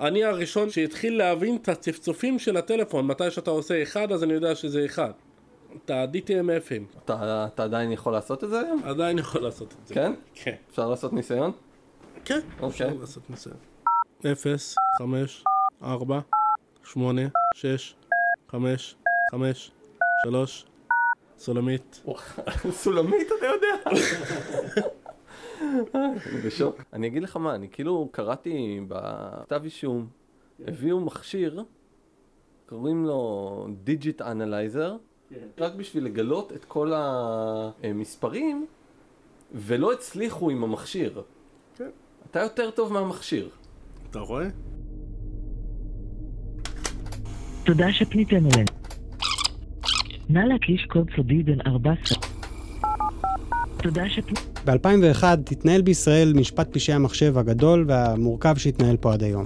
אני הראשון שהתחיל להבין את הצפצופים של הטלפון, מתי שאתה עושה אחד אז אני יודע שזה אחד. את ה-DTMFים. אתה, אתה עדיין יכול לעשות את זה היום? עדיין יכול לעשות את זה. כן? כן. אפשר לעשות ניסיון? כן. אוקיי. אפשר לעשות ניסיון. אפס, חמש, ארבע, שמונה, שש, חמש, חמש, שלוש, סולמית. סולמית אתה יודע? אני בשוק. אני אגיד לך מה, אני כאילו קראתי בכתב אישום, הביאו מכשיר, קוראים לו digit analyzer, רק בשביל לגלות את כל המספרים, ולא הצליחו עם המכשיר. כן. אתה יותר טוב מהמכשיר. אתה רואה? תודה שפניתם אלינו. נא להקיש קוד סודי בן 14. תודה שפניתם... ב-2001 התנהל בישראל משפט פשעי המחשב הגדול והמורכב שהתנהל פה עד היום.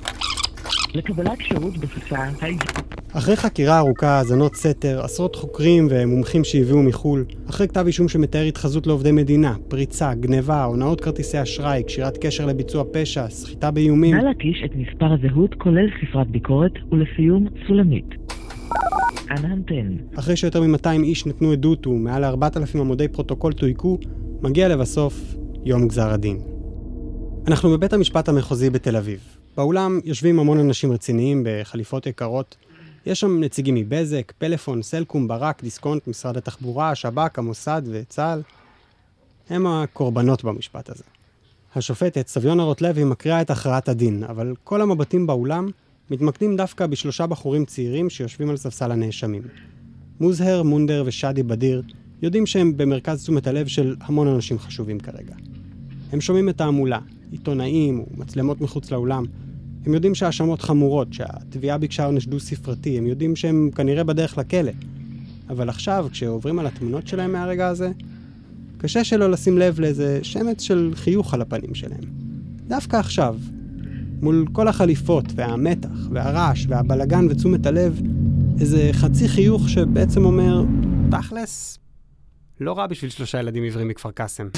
לקבלת שירות בשפה. אחרי חקירה ארוכה, האזנות סתר, עשרות חוקרים ומומחים שהביאו מחו"ל, אחרי כתב אישום שמתאר התחזות לעובדי מדינה, פריצה, גניבה, הונאות כרטיסי אשראי, קשירת קשר לביצוע פשע, סחיטה באיומים, נא להקיש את מספר הזהות כולל ספרת ביקורת ולסיום סולמית. אנא המתן. אחרי שיותר מ-200 איש נתנו עדות ומעל 4,000 עמודי פרוטוקול תויקו, מגיע לבסוף יום גזר הדין. אנחנו בבית המשפט המחוזי בתל אביב. באולם יושבים המון אנשים רציניים בחליפות יקרות. יש שם נציגים מבזק, פלאפון, סלקום, ברק, דיסקונט, משרד התחבורה, השב"כ, המוסד וצה"ל. הם הקורבנות במשפט הזה. השופטת, סביונה רוטלוי, מקריאה את הכרעת הדין, אבל כל המבטים באולם מתמקדים דווקא בשלושה בחורים צעירים שיושבים על ספסל הנאשמים. מוזהר, מונדר ושאדי בדיר יודעים שהם במרכז תשומת הלב של המון אנשים חשובים כרגע. הם שומעים את ההמולה, עיתונאים ומצלמות מחוץ לאולם. הם יודעים שהאשמות חמורות, שהתביעה ביקשה עונש דו-ספרתי, הם יודעים שהם כנראה בדרך לכלא. אבל עכשיו, כשעוברים על התמונות שלהם מהרגע הזה, קשה שלא לשים לב לאיזה שמץ של חיוך על הפנים שלהם. דווקא עכשיו, מול כל החליפות והמתח והרעש והבלגן ותשומת הלב, איזה חצי חיוך שבעצם אומר, תכלס, לא רע בשביל שלושה ילדים עיוורים מכפר קאסם.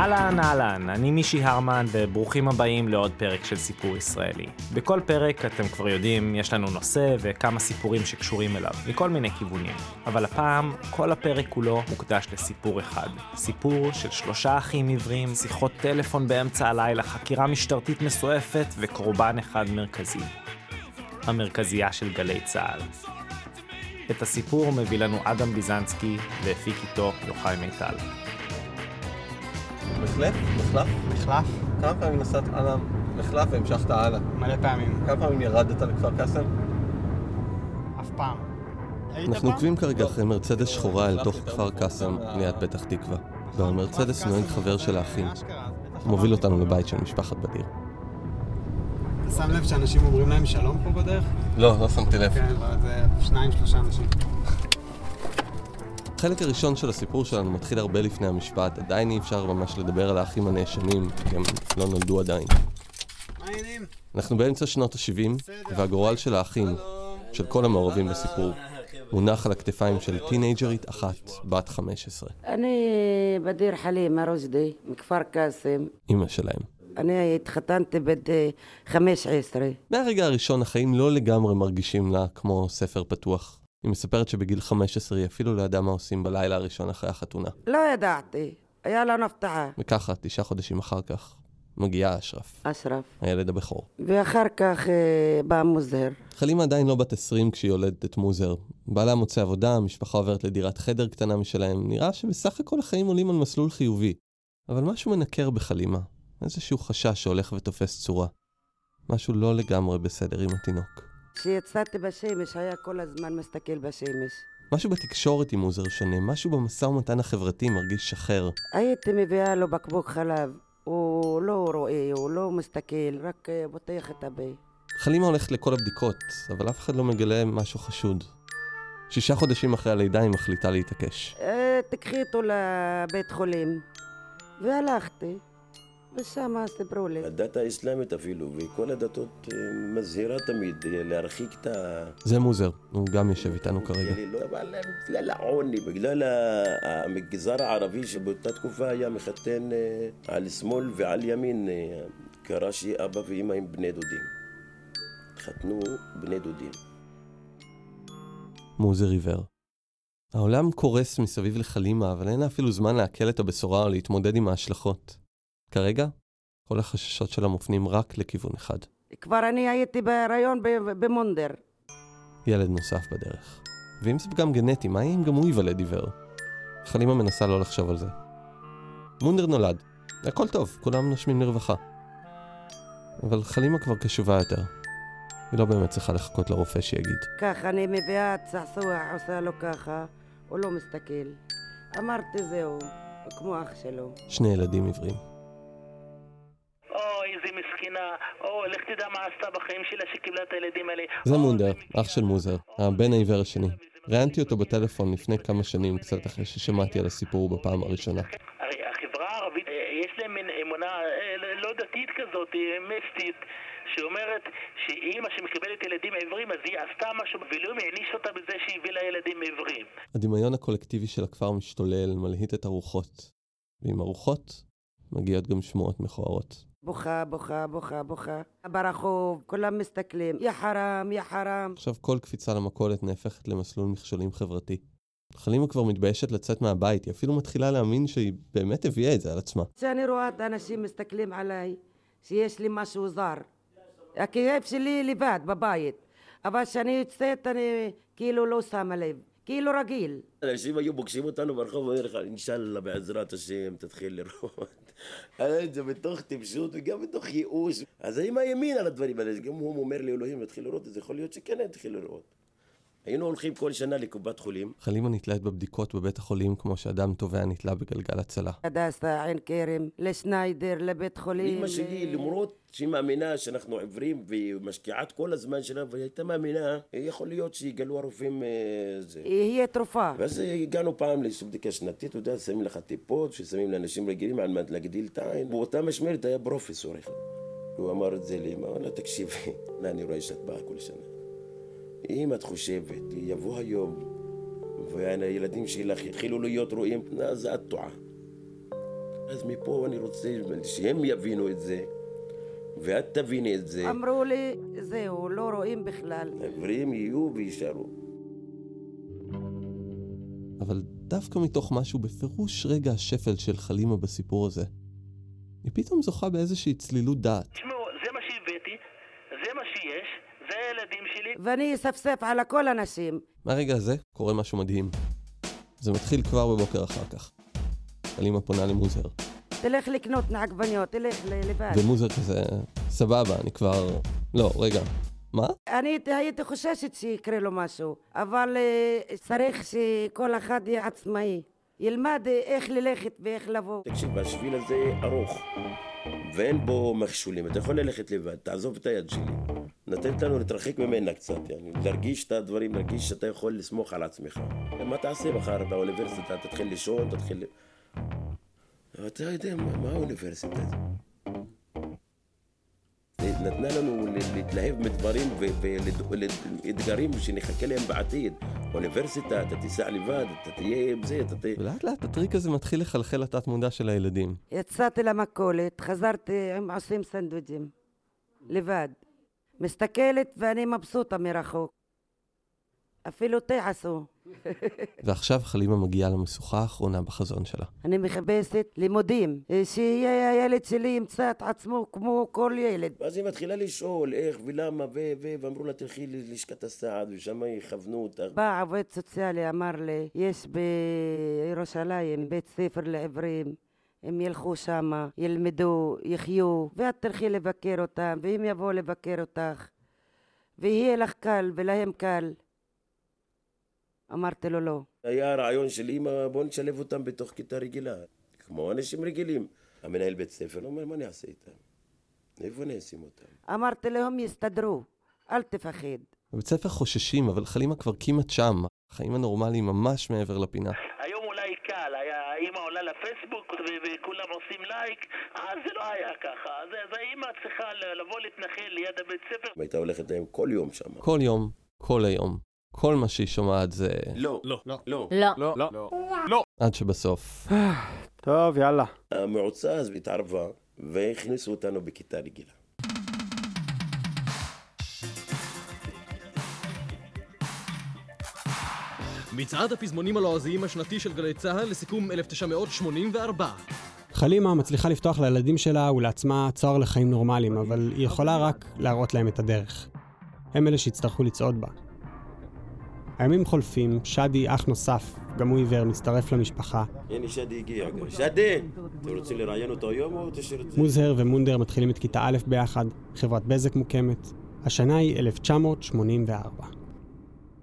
אהלן אהלן, אני מישי הרמן וברוכים הבאים לעוד פרק של סיפור ישראלי. בכל פרק, אתם כבר יודעים, יש לנו נושא וכמה סיפורים שקשורים אליו, מכל מיני כיוונים. אבל הפעם, כל הפרק כולו מוקדש לסיפור אחד. סיפור של שלושה אחים עיוורים, שיחות טלפון באמצע הלילה, חקירה משטרתית מסועפת וקורבן אחד מרכזי. המרכזייה של גלי צה"ל. את הסיפור מביא לנו אדם ביזנסקי והפיק איתו יוחאי מיטל. מחלף? מחלף? מחלף? כמה פעמים נסעת על המחלף והמשכת הלאה? מלא פעמים. כמה פעמים ירדת לכפר קאסם? אף פעם. אנחנו עוקבים כרגע אחרי מרצדס שחורה אל תוך כפר קאסם ליד פתח תקווה. במרצדס נוהג חבר של האחים. הוא מוביל אותנו לבית של משפחת בדיר. אתה שם לב שאנשים אומרים להם שלום פה בדרך? לא, לא שמתי לב. כן, אבל זה שניים, שלושה אנשים. החלק הראשון של הסיפור שלנו מתחיל הרבה לפני המשפט, עדיין אי אפשר ממש לדבר על האחים הנאשמים, כי הם לא נולדו עדיין. אנחנו באמצע שנות ה-70, והגורל של האחים, של כל המעורבים בסיפור, מונח על הכתפיים של טינג'רית אחת, בת 15, אני בדיר חלימה רושדי, מכפר קאסם. אימא שלהם. אני התחתנתי בד 15. מהרגע הראשון החיים לא לגמרי מרגישים לה כמו ספר פתוח. היא מספרת שבגיל 15 היא אפילו לא ידעה מה עושים בלילה הראשון אחרי החתונה. לא ידעתי, היה לנו הבטחה. וככה, תשעה חודשים אחר כך, מגיע אשרף, אשרף. הילד הבכור. ואחר כך אה, בא מוזהר. חלימה עדיין לא בת 20 כשהיא יולדת את מוזר. בעלה מוצא עבודה, המשפחה עוברת לדירת חדר קטנה משלהם, נראה שבסך הכל החיים עולים על מסלול חיובי. אבל משהו מנקר בחלימה, איזשהו חשש שהולך ותופס צורה. משהו לא לגמרי בסדר עם התינוק. כשיצאתי בשמש היה כל הזמן מסתכל בשמש. משהו בתקשורת עם מוזר שונה, משהו במשא ומתן החברתי מרגיש שחר. הייתי מביאה לו בקבוק חלב. הוא לא רואה, הוא לא מסתכל, רק אה, פותח את הפה. חלימה הולכת לכל הבדיקות, אבל אף אחד לא מגלה משהו חשוד. שישה חודשים אחרי הלידה היא מחליטה להתעקש. אה, תקחי אותו לבית חולים. והלכתי. ושם לי. הדת האסלאמית אפילו, וכל הדתות אה, מזהירה תמיד אה, להרחיק את ה... זה מוזר, הוא גם יושב איתנו כרגע. לא, אבל בגלל העוני, בגלל המגזר הערבי שבאותה תקופה היה מחתן אה, על שמאל ועל ימין, קרה שאבא ואמא הם בני דודים. חתנו בני דודים. מוזר עיוור. העולם קורס מסביב לחלימה, אבל אין לה אפילו זמן לעכל את הבשורה או להתמודד עם ההשלכות. כרגע, כל החששות שלה מופנים רק לכיוון אחד. כבר אני הייתי בהיריון במונדר. ילד נוסף בדרך. ואם זה פגם גנטי, מה יהיה אם גם הוא ייוולד עיוור? חלימה מנסה לא לחשוב על זה. מונדר נולד. הכל טוב, כולם נושמים לרווחה. אבל חלימה כבר קשובה יותר. היא לא באמת צריכה לחכות לרופא שיגיד. ככה אני מביאה צעצוע, עושה לו ככה, הוא לא מסתכל. אמרתי זהו, כמו אח שלו. שני ילדים עיוורים. איזה מסכנה, או, לך תדע מה עשתה בחיים שלה שקיבלה את הילדים האלה. זה מונדר, אח של מוזר, הבן העיוור השני. ראיינתי אותו בטלפון לפני כמה שנים, קצת אחרי ששמעתי על הסיפור בפעם הראשונה. הרי החברה הערבית, אה, יש להם מין אמונה אה, לא- לא דתית כזאת, אה, מיסטית, שאומרת שאימא שמקבלת ילדים עיוורים, אז היא עשתה משהו, ולא העניש אותה בזה שהיא הביא לה ילדים עיוורים. הדמיון הקולקטיבי של הכפר משתולל, מלהיט את הרוחות. ועם הרוחות מגיעות גם שמועות מכוערות. בוכה, בוכה, בוכה, בוכה. ברחוב, כולם מסתכלים, יא חרם, יא חרם. עכשיו כל קפיצה למכולת נהפכת למסלול מכשולים חברתי. חלימה כבר מתביישת לצאת מהבית, היא אפילו מתחילה להאמין שהיא באמת הביאה את זה על עצמה. כשאני רואה את האנשים מסתכלים עליי, שיש לי משהו זר. הכאב שלי לבד, בבית. אבל כשאני יוצאת, אני כאילו לא שמה לב. כאילו רגיל. אנשים היו פוגשים אותנו ברחוב ואומרים לך, אינשאללה בעזרת השם תתחיל לראות. זה מתוך טיפשות וגם מתוך ייאוש. אז אני מאמין על הדברים האלה, גם הוא אומר לי אלוהים יתחיל לראות את זה, יכול להיות שכן יתחיל לראות. היינו הולכים כל שנה לקופת חולים, חלימה נתלית בבדיקות בבית החולים כמו שאדם תובע נתלה בגלגל הצלה. הדסה, עין כרם, לשניידר, לבית חולים. אמא שלי, למרות שהיא מאמינה שאנחנו עיוורים והיא את כל הזמן שלה, והיא הייתה מאמינה, יכול להיות שיגלו הרופאים אה, זה. יהיה תרופה. ואז הגענו פעם לאיזושהי בדיקה שנתית, אתה יודע, שמים לך טיפות ששמים לאנשים רגילים על מנת להגדיל את העין. באותה משמרת היה פרופסור אחד. הוא אמר את זה לאמא, אמר לה, תקשיבי, אני רואה שאת באה כל שנה. אם את חושבת, יבוא היום, והילדים שלך יתחילו להיות רואים, אז את טועה. אז מפה אני רוצה שהם יבינו את זה, ואת תביני את זה. אמרו לי, זהו, לא רואים בכלל. העברים יהיו ויישארו. אבל דווקא מתוך משהו בפירוש רגע השפל של חלימה בסיפור הזה, היא פתאום זוכה באיזושהי צלילות דעת. תשמעו, זה מה שהבאתי, זה מה שיש, הילדים שלי. ואני אספסף על כל הנשים. מהרגע הזה קורה משהו מדהים. זה מתחיל כבר בבוקר אחר כך. חלימה פונה למוזר, תלך לקנות עגבניות, תלך לבד. ומוזר כזה, סבבה, אני כבר... לא, רגע, מה? אני הייתי- הייתי חוששת שיקרה לו משהו, אבל אה, צריך שכל אחד יהיה עצמאי. ילמד אה, איך ללכת ואיך לבוא. תקשיב, השביל הזה ארוך, ואין בו מכשולים. אתה יכול ללכת לבד, תעזוב את היד שלי. נותנת לנו להתרחק ממנה קצת, יעני, להרגיש את הדברים, להרגיש שאתה יכול לסמוך על עצמך. מה תעשה מחר באוניברסיטה? תתחיל לישון, תתחיל... אתה יודע, מה, מה האוניברסיטה? נתנה לנו להתלהב מדברים ולאתגרים שנחכה להם בעתיד. אוניברסיטה, אתה תיסע לבד, אתה תהיה עם זה, אתה תהיה... ולאט לאט הטריק הזה מתחיל לחלחל לתת מודע של הילדים. יצאתי למכולת, חזרתי עם עושים סנדוויג'ים. לבד. מסתכלת ואני מבסוטה מרחוק. אפילו תה עשו. ועכשיו חלימה מגיעה למשוכה האחרונה בחזון שלה. אני מחפשת לימודים, אה, שיהיה הילד שלי ימצא את עצמו כמו כל ילד. ואז היא מתחילה לשאול איך ולמה ו... ו... ואמרו לה תלכי ללשכת הסעד ושם יכוונו אותך. בא עובד סוציאלי, אמר לי, יש בירושלים בית ספר לעיוורים. הם ילכו שמה, ילמדו, יחיו, ואת תלכי לבקר אותם, והם יבואו לבקר אותך, ויהיה לך קל ולהם קל. אמרתי לו לא. היה רעיון של אמא בוא נשלב אותם בתוך כיתה רגילה, כמו אנשים רגילים. המנהל בית ספר אומר מה אני אעשה איתם? איפה אני אשים אותם? אמרתי להם יסתדרו, אל תפחד. בבית ספר חוששים, אבל חלימה כבר כמעט שם. החיים הנורמליים ממש מעבר לפינה. היום אולי קל, היה- האמא עולה לפייסבוק וכולם כולם עושים לייק, אז זה לא היה ככה. אז אז האימא צריכה לבוא להתנחל ליד הבית ספר. והייתה הולכת להם כל יום שם. כל יום, כל היום. כל מה שהיא שומעת זה... לא, לא. לא. לא. לא. עד שבסוף. טוב, יאללה. המועצה אז התערבה, והכניסו אותנו בכיתה רגילה. מצעד הפזמונים הלועזיים השנתי של גלי צה"ל לסיכום 1984. חלימה מצליחה לפתוח לילדים שלה ולעצמה צוהר לחיים נורמליים, אבל היא יכולה רק להראות להם את הדרך. הם אלה שיצטרכו לצעוד בה. הימים חולפים, שדי, אח נוסף, גם הוא עיוור, מצטרף למשפחה. הנה שדי הגיע. שדי! אתם רוצים לראיין אותו היום או זה? מוזהר ומונדר מתחילים את כיתה א' ביחד, חברת בזק מוקמת. השנה היא 1984.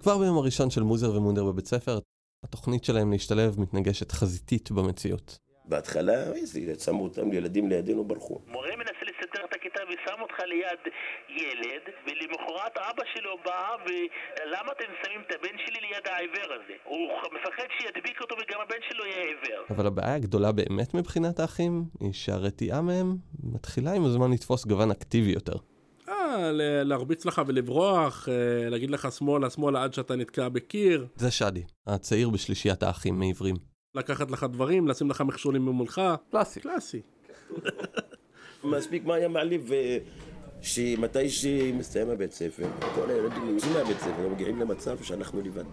כבר ביום הראשון של מוזר ומונדר בבית ספר, התוכנית שלהם להשתלב מתנגשת חזיתית במציאות. בהתחלה, איזה, שמו אותם ילדים לידינו, ברחו. מורה מנסה לסדר את הכיתה ושם אותך ליד ילד, ולמחרת אבא שלו בא, ולמה אתם שמים את הבן שלי ליד העיוור הזה? הוא מפחד שידביק אותו וגם הבן שלו יהיה עיוור. אבל הבעיה הגדולה באמת מבחינת האחים, היא שהרתיעה מהם מתחילה עם הזמן לתפוס גוון אקטיבי יותר. אה, ל- להרביץ לך ולברוח, אה, להגיד לך שמאלה שמאלה עד שאתה נתקע בקיר, זה שדי, הצעיר בשלישיית האחים מעברים. לקחת לך דברים, לשים לך מכשולים ממולך. קלאסי. קלאסי. מספיק מה היה מעליב, אה, שמתי שמסתיים הבית ספר, כל הילדים יוצאים מהבית ספר, הם מגיעים למצב שאנחנו לבד.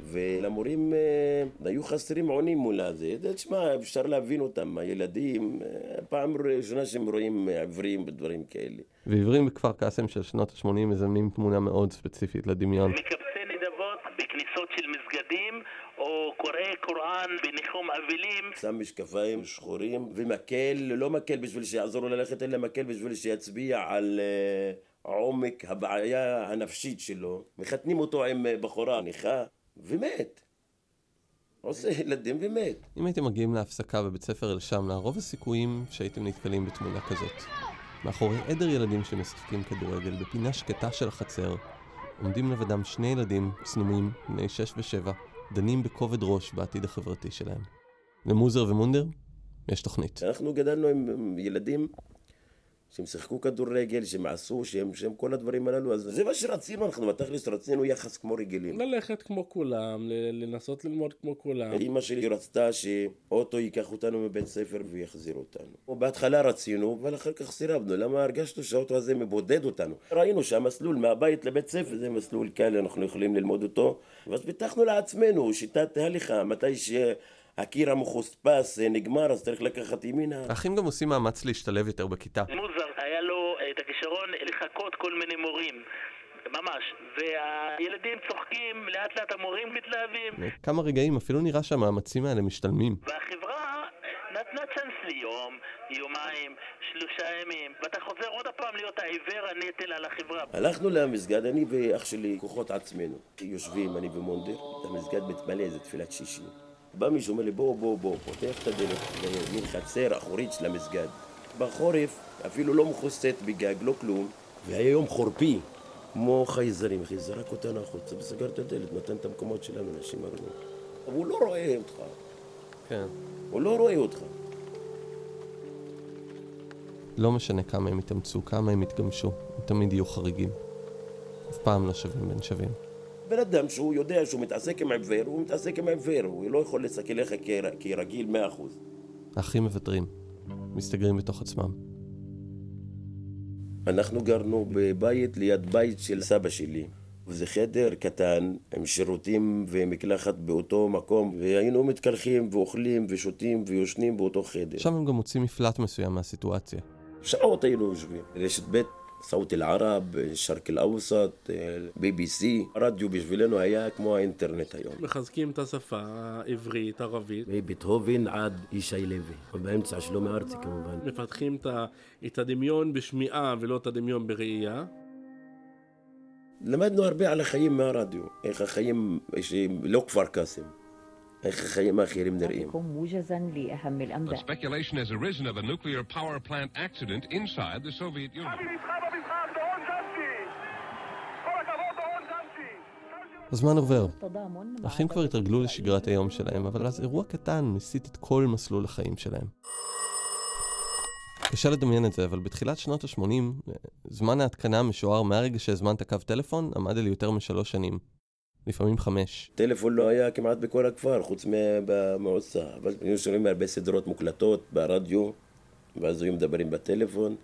ולמורים אה, היו חסרים עונים מול הזה. זה, תשמע, אפשר להבין אותם, הילדים, אה, פעם ראשונה שהם רואים אה, עיוורים ודברים כאלה. ועברים בכפר קאסם של שנות ה-80 מזמנים תמונה מאוד ספציפית לדמיון. מקבצי נדבות בכניסות של מסגדים, או קוראי קוראן בניחום אבלים. שם משקפיים שחורים ומקל, לא מקל בשביל שיעזור לו ללכת, אלא מקל בשביל שיצביע על uh, עומק הבעיה הנפשית שלו. מחתנים אותו עם אה, בחורה נכה, ומת. עושה ילדים ומת. אם הייתם מגיעים להפסקה בבית ספר אל-שמנה, רוב הסיכויים שהייתם נתקלים בתמונה כזאת. מאחורי עדר ילדים שמשחקים כדורגל בפינה שקטה של החצר, עומדים לבדם שני ילדים צנומים, בני שש ושבע, דנים בכובד ראש בעתיד החברתי שלהם. למוזר ומונדר, יש תוכנית. אנחנו גדלנו עם ילדים שהם שיחקו כדורגל, שהם עשו, שהם, שהם כל הדברים הללו, אז זה מה שרצינו, אנחנו בתכלס רצינו יחס כמו רגילים. ללכת כמו כולם, לנסות ללמוד כמו כולם. אמא שלי רצתה שאוטו ייקח אותנו מבית ספר ויחזיר אותנו. בהתחלה רצינו, אבל אחר כך סירבנו. למה הרגשנו שהאוטו הזה מבודד אותנו? ראינו שהמסלול מהבית לבית ספר זה מסלול קל, אנחנו יכולים ללמוד אותו. ואז פיתחנו לעצמנו שיטת הליכה, מתי שהקיר המחוספס נגמר, אז צריך לקחת ימינה. האחים גם עושים מאמץ להשתלב יותר בכיתה. מוזר, היה לו את הכישרון לחקות כל מיני מורים. ממש. והילדים צוחקים, לאט לאט המורים מתלהבים. כמה רגעים אפילו נראה שהמאמצים האלה משתלמים. והחברה נתנה צ'אנס ליום, יומיים, שלושה ימים, ואתה חוזר עוד פעם להיות העיוור הנטל על החברה. הלכנו למסגד, אני ואח שלי, כוחות עצמנו. יושבים, אני ומונדר, המסגד מתמלא, זה תפילת שישי. בא מישהו, אומר לי, בוא, בוא, בוא, פותח את הדלת, זה מין חצר אחורית של המסגד. בחורף, אפילו לא מכוסית בגג, לא כלום, והיה יום חורפי, כמו חייזרים, אחי, זרק אותנו החוצה וסגר את הדלת, נתן את המקומות שלנו, אנשים ערבים. אבל הוא לא רואה אותך, כן. הוא לא רואה אותך. לא משנה כמה הם יתאמצו, כמה הם יתגמשו, הם תמיד יהיו חריגים. אף פעם לא שווים בין שווים. בן אדם שהוא יודע שהוא מתעסק עם עיוור, הוא מתעסק עם עיוור, הוא לא יכול להסתכל עליך כר- כרגיל מאה אחוז. האחים מוותרים, מסתגרים בתוך עצמם. אנחנו גרנו בבית ליד בית של סבא שלי. וזה חדר קטן עם שירותים ומקלחת באותו מקום, והיינו מתקלחים ואוכלים ושותים ויושנים באותו חדר. שם הם גם מוצאים מפלט מסוים מהסיטואציה. שעות היינו יושבים. רשת ב', סאוט אל-ערב, שרק אל-אווסט, בי בי סי. הרדיו בשבילנו היה כמו האינטרנט היום. מחזקים את השפה העברית, ערבית. מבטהובן עד ישי לוי, ובאמצע שלומי ארצי כמובן. מפתחים את ה- את הדמיון בשמיעה ולא את הדמיון בראייה. למדנו הרבה על החיים מהרדיו, איך החיים, שהם לא כפר קאסם, איך החיים האחרים נראים. موجزا لأهم The الأنباء speculation has arisen of a nuclear power plant accident inside the Soviet Union. הזמן עובר. אחים כבר התרגלו לשגרת היום שלהם, אבל אז אירוע קטן מסיט את כל מסלול החיים שלהם. קשה לדמיין את זה, אבל בתחילת שנות ה-80, זמן ההתקנה המשוער מהרגע שהזמנת קו טלפון עמד על יותר משלוש שנים. לפעמים חמש. טלפון לא היה כמעט בכל הכפר, חוץ מהמועצה. אבל היו שומעים הרבה סדרות מוקלטות ברדיו, ואז היו מדברים בטלפון.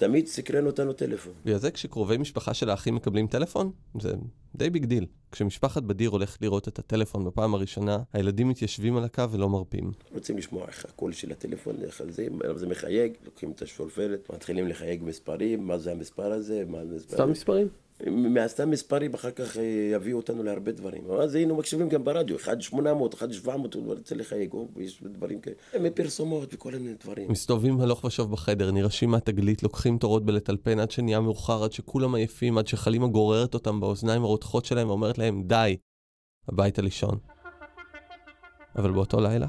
תמיד סקרן אותנו טלפון. בגלל זה כשקרובי משפחה של האחים מקבלים טלפון, זה די big deal. כשמשפחת בדיר הולכת לראות את הטלפון בפעם הראשונה, הילדים מתיישבים על הקו ולא מרפים. רוצים לשמוע איך הקול של הטלפון, איך זה, זה מחייג, לוקחים את השפופרת, מתחילים לחייג מספרים, מה זה המספר הזה, מה המספר... סתם מספרים? מהסתם מספרים אחר כך אה, יביאו אותנו להרבה דברים. אז היינו מקשיבים גם ברדיו, 1-800, 1-700, הוא רוצה לחייג, יש דברים כאלה. מפרסומות וכל מיני דברים. מסתובבים הלוך ושוב בחדר, נרעשים מהתגלית, לוקחים תורות בלטלפן עד שנהיה מאוחר, עד שכולם עייפים, עד שחלימה גוררת אותם באוזניים הרותחות שלהם ואומרת להם, די, הביתה לישון. אבל באותו לילה,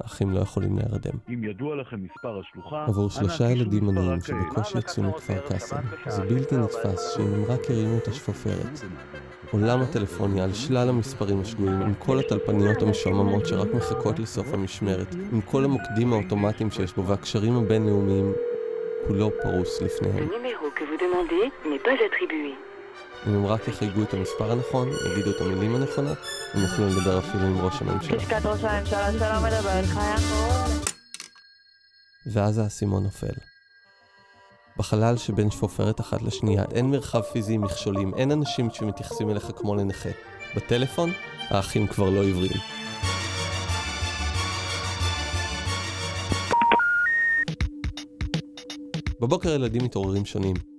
האחים לא יכולים להירדם. אם ידוע לכם מספר השלוחה... עבור שלושה ילדים עניים שבקושי יצאו מכפר קאסם, זה בלתי נתפס שאם הם רק הרימו את השפופרת. עולם הטלפוניה על שלל המספרים השגויים, עם כל הטלפניות המשועממות שרק מחכות לסוף המשמרת, עם כל המוקדים האוטומטיים שיש בו והקשרים הבינלאומיים, כולו פרוס לפניהם. אם הם רק יחייגו את המספר הנכון, יגידו את המילים הנכונות, הם יוכלו לדבר אפילו עם ראש הממשלה. לשכת ראש הממשלה שלום מדברת, חיה ואז האסימון נופל. בחלל שבין שפופרת אחת לשנייה אין מרחב פיזי עם מכשולים, אין אנשים שמתייחסים אליך כמו לנכה. בטלפון, האחים כבר לא עיוורים. בבוקר הילדים מתעוררים שונים.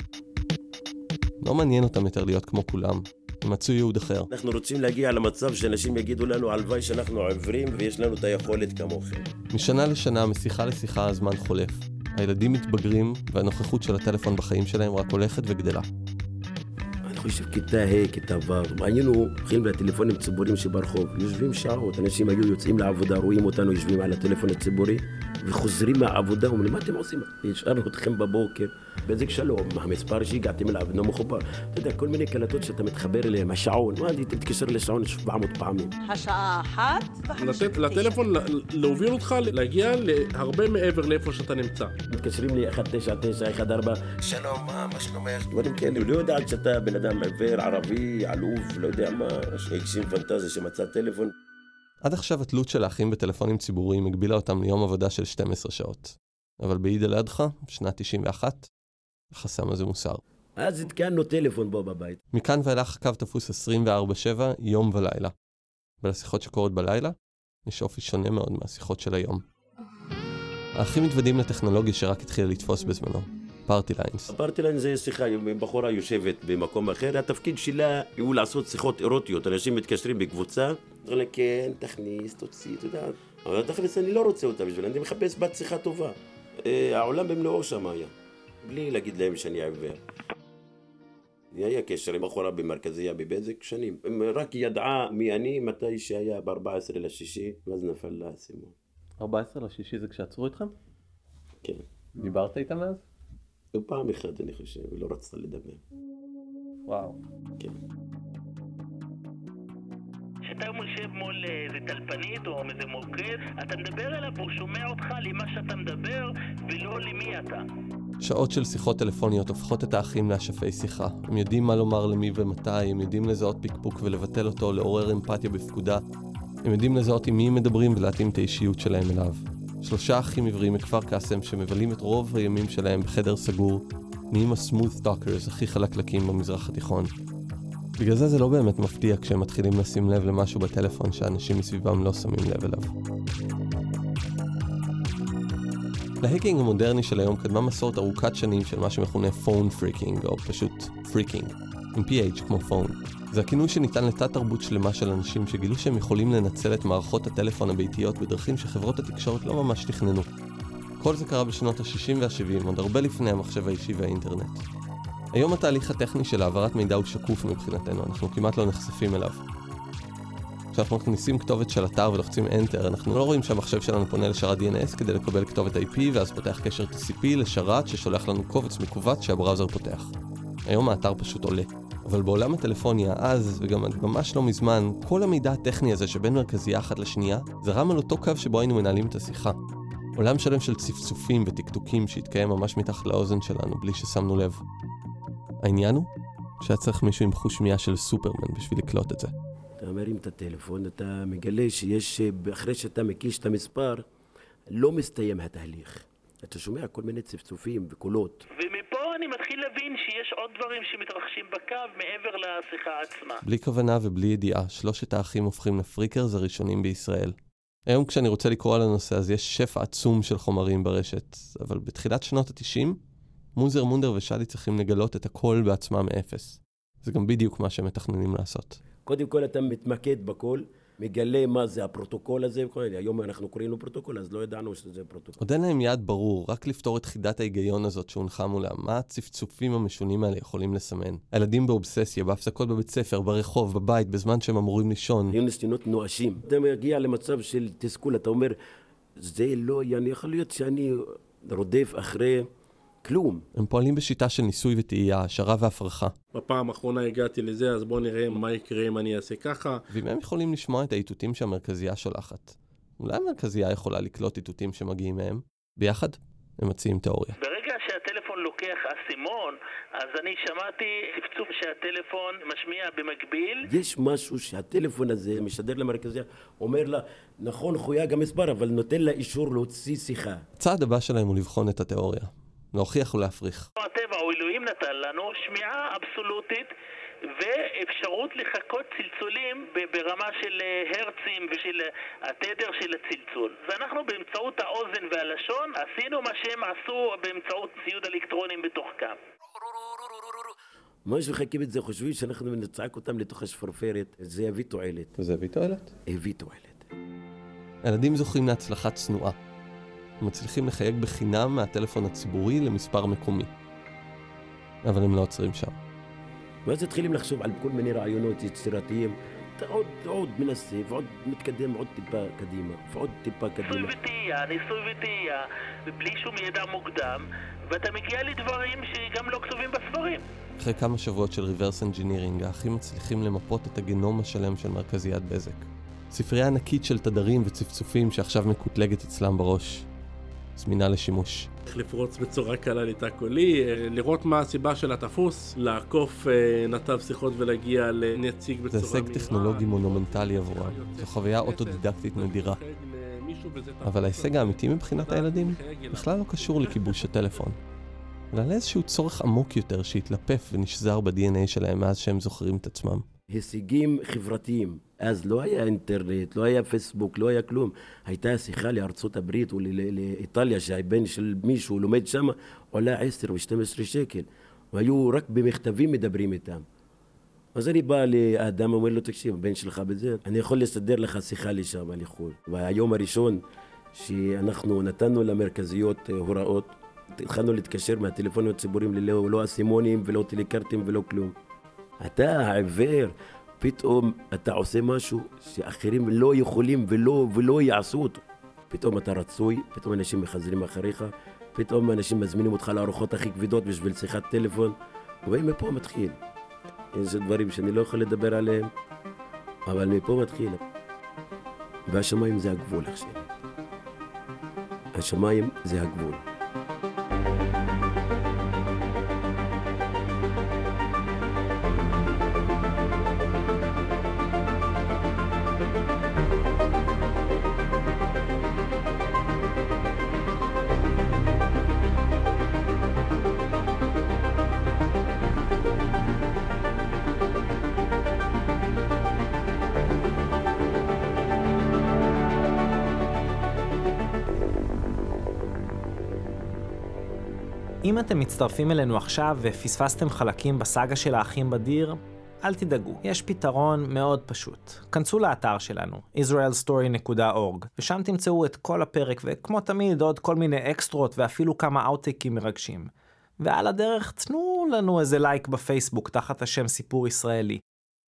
לא מעניין אותם יותר להיות כמו כולם. הם מצאו ייעוד אחר. אנחנו רוצים להגיע למצב שאנשים יגידו לנו, הלוואי שאנחנו עיוורים ויש לנו את היכולת כמוכם. משנה לשנה, משיחה לשיחה, הזמן חולף. הילדים מתבגרים, והנוכחות של הטלפון בחיים שלהם רק הולכת וגדלה. אני חושב כיתה ה', כיתה ו', היינו הולכים לטלפונים ציבוריים שברחוב, יושבים שעות, אנשים היו יוצאים לעבודה, רואים אותנו יושבים על הטלפון הציבורי, וחוזרים מהעבודה, אומרים, מה אתם עושים? השארנו אתכם בבוקר, באיזה שלום, המספר שהגעתם אליו אינו מחובר. אתה יודע, כל מיני קלטות שאתה מתחבר אליהן, השעון, מה, אני תתקשר לשעון 700 פעמים. השעה אחת לתת לטלפון להוביל אותך להגיע להרבה מעבר לאיפה שאתה נמצא. מתקשרים לי 199, 14, שלום, מה, מה שלומך? דברים כאלה, לא יודעת שאתה בן אדם עיוור, ערבי, עלוב, לא יודע מה, שהגשים פנטזיה שמצא טלפון. עד עכשיו התלות של האחים בטלפונים ציבוריים הגבילה אותם ליום עבודה של 12 שעות. אבל בעיד אל אדחא, שנת 91, החסם הזה מוסר. אז התקנו טלפון בו בבית. מכאן ואילך הקו תפוס 24/7, יום ולילה. ולשיחות שקורות בלילה, יש אופי שונה מאוד מהשיחות של היום. האחים מתוודעים לטכנולוגיה שרק התחילה לתפוס בזמנו, party lines. ה party line זה שיחה, בחורה יושבת במקום אחר, התפקיד שלה הוא לעשות שיחות אירוטיות, אנשים מתקשרים בקבוצה, אומרים לה כן, תכניס, תוציא, אתה יודע, אבל תכניס אני לא רוצה אותה בשביל, אני מחפש בת שיחה טובה. אה, העולם במלואו שם היה, בלי להגיד להם שאני עיוור. היה קשר עם בחורה במרכזייה בבזק שנים. רק ידעה מי אני מתי שהיה ב-14 לשישי, ואז נפל לה האסימון. 14 לשישי זה כשעצרו אתכם? כן. דיברת איתה מאז? פעם אחת אני חושב, היא לא רצתה לדבר. וואו. כן. כשאתה יושב מול אה, איזה טלפנית או איזה מוקד, אתה מדבר אליו והוא שומע אותך למה שאתה מדבר ולא למי אתה. שעות של שיחות טלפוניות הופכות את האחים לאשפי שיחה. הם יודעים מה לומר למי ומתי, הם יודעים לזהות פקפוק ולבטל אותו, לעורר אמפתיה בפקודה. הם יודעים לזהות עם מי הם מדברים ולהתאים את האישיות שלהם אליו. שלושה אחים עבריים מכפר קאסם שמבלים את רוב הימים שלהם בחדר סגור, נהיים ה smooth talkers הכי חלקלקים במזרח התיכון. בגלל זה זה לא באמת מפתיע כשהם מתחילים לשים לב למשהו בטלפון שאנשים מסביבם לא שמים לב אליו. ל hacking המודרני של היום קדמה מסורת ארוכת שנים של מה שמכונה phone phreaking, או פשוט phreaking, עם PH כמו phone. זה הכינוי שניתן לתת-תרבות שלמה של אנשים שגילו שהם יכולים לנצל את מערכות הטלפון הביתיות בדרכים שחברות התקשורת לא ממש תכננו. כל זה קרה בשנות ה-60 וה-70, עוד הרבה לפני המחשב האישי והאינטרנט. היום התהליך הטכני של העברת מידע הוא שקוף מבחינתנו, אנחנו כמעט לא נחשפים אליו. כשאנחנו מכניסים כתובת של אתר ולוחצים Enter, אנחנו לא רואים שהמחשב שלנו פונה לשרת DNS כדי לקבל כתובת IP, ואז פותח קשר TCP לשרת ששולח לנו קובץ מכווץ שהבראוזר פותח. היום האתר פשוט עולה. אבל בעולם הטלפוניה, אז, וגם עד ממש לא מזמן, כל המידע הטכני הזה שבין מרכזייה אחת לשנייה, זרם על אותו קו שבו היינו מנהלים את השיחה. עולם שלם של צפצופים וטקטוקים שהתקיים ממש מתחת לאוזן שלנו בלי ששמנו לב. העניין הוא שהיה צריך מישהו עם חוש שמיעה של סופרמן בשביל לקלוט את זה. אתה מרים את הטלפון, אתה מגלה שיש, אחרי שאתה מקיש את המספר, לא מסתיים התהליך. אתה שומע כל מיני צפצופים וקולות. ומפה אני מתחיל להבין שיש עוד דברים שמתרחשים בקו מעבר לשיחה עצמה. בלי כוונה ובלי ידיעה, שלושת האחים הופכים לפריקרס הראשונים בישראל. היום כשאני רוצה לקרוא על הנושא אז יש שפע עצום של חומרים ברשת, אבל בתחילת שנות ה-90, מוזהר, מונדר ושאדי צריכים לגלות את הכל בעצמם מאפס. זה גם בדיוק מה שהם מתכננים לעשות. קודם כל אתה מתמקד בכל, מגלה מה זה הפרוטוקול הזה, וכל. היום אנחנו קוראים לו פרוטוקול, אז לא ידענו שזה פרוטוקול. עוד אין להם יעד ברור, רק לפתור את חידת ההיגיון הזאת שהונחה מולם, מה הצפצופים המשונים האלה יכולים לסמן. הילדים באובססיה, בהפסקות בבית ספר, ברחוב, בבית, בזמן שהם אמורים לישון. היו ניסיונות נואשים. אתה מגיע למצב של תסכול, אתה אומר, זה לא, יכול להיות שאני רודף אחרי כלום. הם פועלים בשיטה של ניסוי וטעייה, השערה והפרחה. בפעם האחרונה הגעתי לזה, אז בואו נראה מה יקרה אם אני אעשה ככה. ואם הם יכולים לשמוע את האיתותים שהמרכזייה שולחת, אולי המרכזייה יכולה לקלוט איתותים שמגיעים מהם? ביחד, הם מציעים תיאוריה. ברגע שהטלפון לוקח אסימון, אז אני שמעתי צפצוף שהטלפון משמיע במקביל. יש משהו שהטלפון הזה משדר למרכזייה, אומר לה, נכון חויג המספר, אבל נותן לה אישור להוציא שיחה. הצעד הבא שלהם הוא לבחון את התיאוריה. להוכיח ולהפריך. הטבע או אלוהים נתן לנו שמיעה אבסולוטית ואפשרות לחכות צלצולים ברמה של הרצים ושל התדר של הצלצול. ואנחנו באמצעות האוזן והלשון עשינו מה שהם עשו באמצעות ציוד אלקטרונים בתוך קו. ממש מחכים את זה, חושבים שאנחנו נצעק אותם לתוך השפרפרת, זה יביא תועלת. זה יביא תועלת? הביא תועלת. הילדים זוכים להצלחה צנועה. מצליחים לחייג בחינם מהטלפון הציבורי למספר מקומי. אבל הם לא עוצרים שם. ואז מתחילים לחשוב על כל מיני רעיונות יצירתיים. אתה עוד, עוד מנסה, ועוד מתקדם עוד טיפה קדימה, ועוד טיפה קדימה. ניסוי וטעייה, ניסוי וטעייה, בלי שום ידע מוקדם, ואתה מגיע לדברים שגם לא כתובים בספרים. אחרי כמה שבועות של reverse engineering, האחים מצליחים למפות את הגנום השלם של מרכזיית בזק. ספרייה ענקית של תדרים וצפצופים שעכשיו מקוטלגת אצלם בראש. זמינה לשימוש. לפרוץ בצורה קלה לתא קולי, לראות מה הסיבה של התפוס, לעקוף אה, נתב שיחות ולהגיע לנציג בצורה זה הישג טכנולוגי מונומנטלי עבורם. זו חוויה אוטודידקטית נדירה. אבל ההישג האמיתי מבחינת הילדים בכלל לא קשור לכיבוש הטלפון. אלא לאיזשהו צורך עמוק יותר שהתלפף ונשזר ב-DNA שלהם מאז שהם זוכרים את עצמם. הישגים חברתיים. אז לא היה אינטרנט, לא היה פייסבוק, לא היה כלום. הייתה שיחה לארצות הברית או לאיטליה שהבן של מישהו לומד שם, עולה עשר ו-12 שקל. והיו רק במכתבים מדברים איתם. אז אני בא לאדם, אומר לו, תקשיב, הבן שלך בזה, אני יכול לסדר לך שיחה לשם, לחו"ל. והיום הראשון שאנחנו נתנו למרכזיות אה, הוראות, התחלנו להתקשר מהטלפונים הציבוריים ללא לא אסימונים ולא טליקרטים ולא כלום. אתה העיוור, פתאום אתה עושה משהו שאחרים לא יכולים ולא, ולא יעשו אותו. פתאום אתה רצוי, פתאום אנשים מחזרים אחריך, פתאום אנשים מזמינים אותך לארוחות הכי כבדות בשביל שיחת טלפון, ומפה מתחיל. יש דברים שאני לא יכול לדבר עליהם, אבל מפה מתחיל. והשמיים זה הגבול עכשיו. השמיים זה הגבול. אתם מצטרפים אלינו עכשיו ופספסתם חלקים בסאגה של האחים בדיר, אל תדאגו, יש פתרון מאוד פשוט. כנסו לאתר שלנו, israelstory.org, ושם תמצאו את כל הפרק, וכמו תמיד עוד כל מיני אקסטרות ואפילו כמה אאוטטייקים מרגשים. ועל הדרך תנו לנו איזה לייק בפייסבוק תחת השם סיפור ישראלי.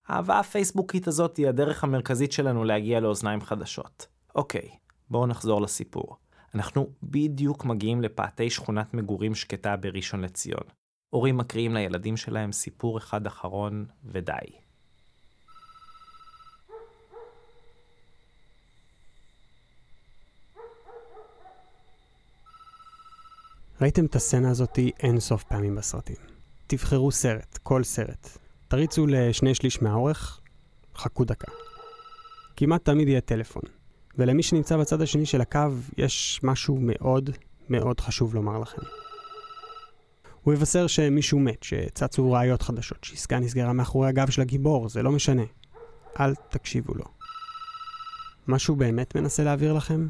האהבה הפייסבוקית הזאת היא הדרך המרכזית שלנו להגיע לאוזניים חדשות. אוקיי, בואו נחזור לסיפור. אנחנו בדיוק מגיעים לפאתי שכונת מגורים שקטה בראשון לציון. הורים מקריאים לילדים שלהם סיפור אחד אחרון, ודי. ראיתם את הסצנה הזאתי אין סוף פעמים בסרטים. תבחרו סרט, כל סרט. תריצו לשני שליש מהאורך, חכו דקה. כמעט תמיד יהיה טלפון. ולמי שנמצא בצד השני של הקו, יש משהו מאוד מאוד חשוב לומר לכם. הוא יבשר שמישהו מת, שצצו ראיות חדשות, שעסקה נסגרה מאחורי הגב של הגיבור, זה לא משנה. אל תקשיבו לו. מה שהוא באמת מנסה להעביר לכם,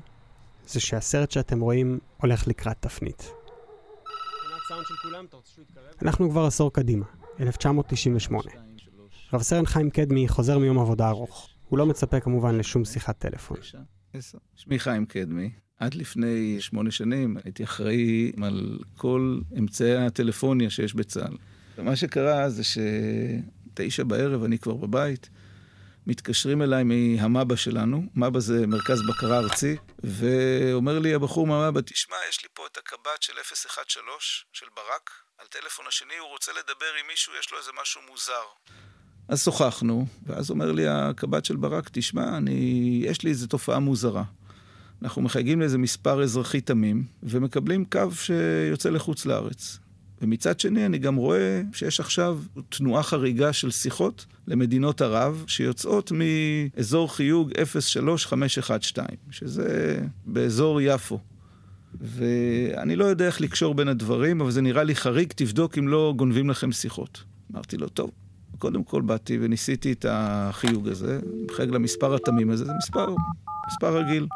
זה שהסרט שאתם רואים הולך לקראת תפנית. אנחנו כבר עשור קדימה, 1998. רב סרן חיים קדמי חוזר מיום עבודה ארוך. הוא לא מצפה כמובן לשום שיחת טלפון. שמי חיים קדמי. עד לפני שמונה שנים הייתי אחראי על כל אמצעי הטלפוניה שיש בצה"ל. ומה שקרה זה שתשע בערב אני כבר בבית, מתקשרים אליי מהמב"א שלנו, מב"א זה מרכז בקרה ארצי, ואומר לי הבחור מהמב"א, תשמע, יש לי פה את הקב"ט של 013 של ברק, על טלפון השני, הוא רוצה לדבר עם מישהו, יש לו איזה משהו מוזר. אז שוחחנו, ואז אומר לי הקב"ט של ברק, תשמע, אני, יש לי איזו תופעה מוזרה. אנחנו מחייגים לאיזה מספר אזרחי תמים, ומקבלים קו שיוצא לחוץ לארץ. ומצד שני, אני גם רואה שיש עכשיו תנועה חריגה של שיחות למדינות ערב, שיוצאות מאזור חיוג 03512, שזה באזור יפו. ואני לא יודע איך לקשור בין הדברים, אבל זה נראה לי חריג, תבדוק אם לא גונבים לכם שיחות. אמרתי לו, טוב. קודם כל באתי וניסיתי את החיוג הזה, מחייג למספר התמים הזה, זה מספר, מספר רגיל.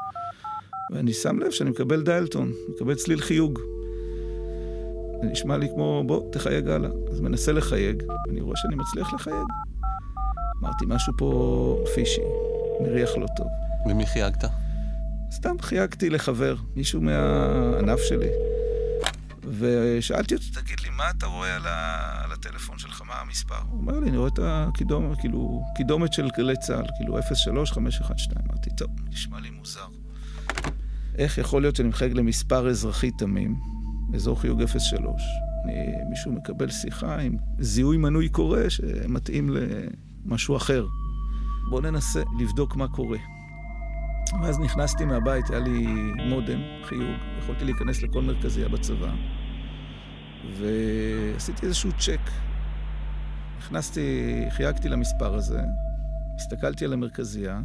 ואני שם לב שאני מקבל דיילטון, מקבל צליל חיוג. זה נשמע לי כמו, בוא, תחייג הלאה. אז מנסה לחייג, ואני רואה שאני מצליח לחייג. אמרתי, משהו פה פישי, מריח לא טוב. למי חייגת? סתם חייגתי לחבר, מישהו מהענף שלי. ושאלתי אותו, תגיד לי, מה אתה רואה על, ה... על הטלפון שלך, מה המספר? הוא אומר לי, אני רואה את הקידומת, כאילו, קידומת של גלי צה"ל, כאילו 03512. אמרתי, טוב, נשמע לי מוזר. איך יכול להיות שאני מחייג למספר אזרחי תמים, אזור חיוג 03, אני, מישהו מקבל שיחה עם זיהוי מנוי קורא שמתאים למשהו אחר. בואו ננסה לבדוק מה קורה. ואז נכנסתי מהבית, היה לי מודם, חיוג, יכולתי להיכנס לכל מרכזייה בצבא, ועשיתי איזשהו צ'ק. נכנסתי, חייגתי למספר הזה, הסתכלתי על המרכזייה,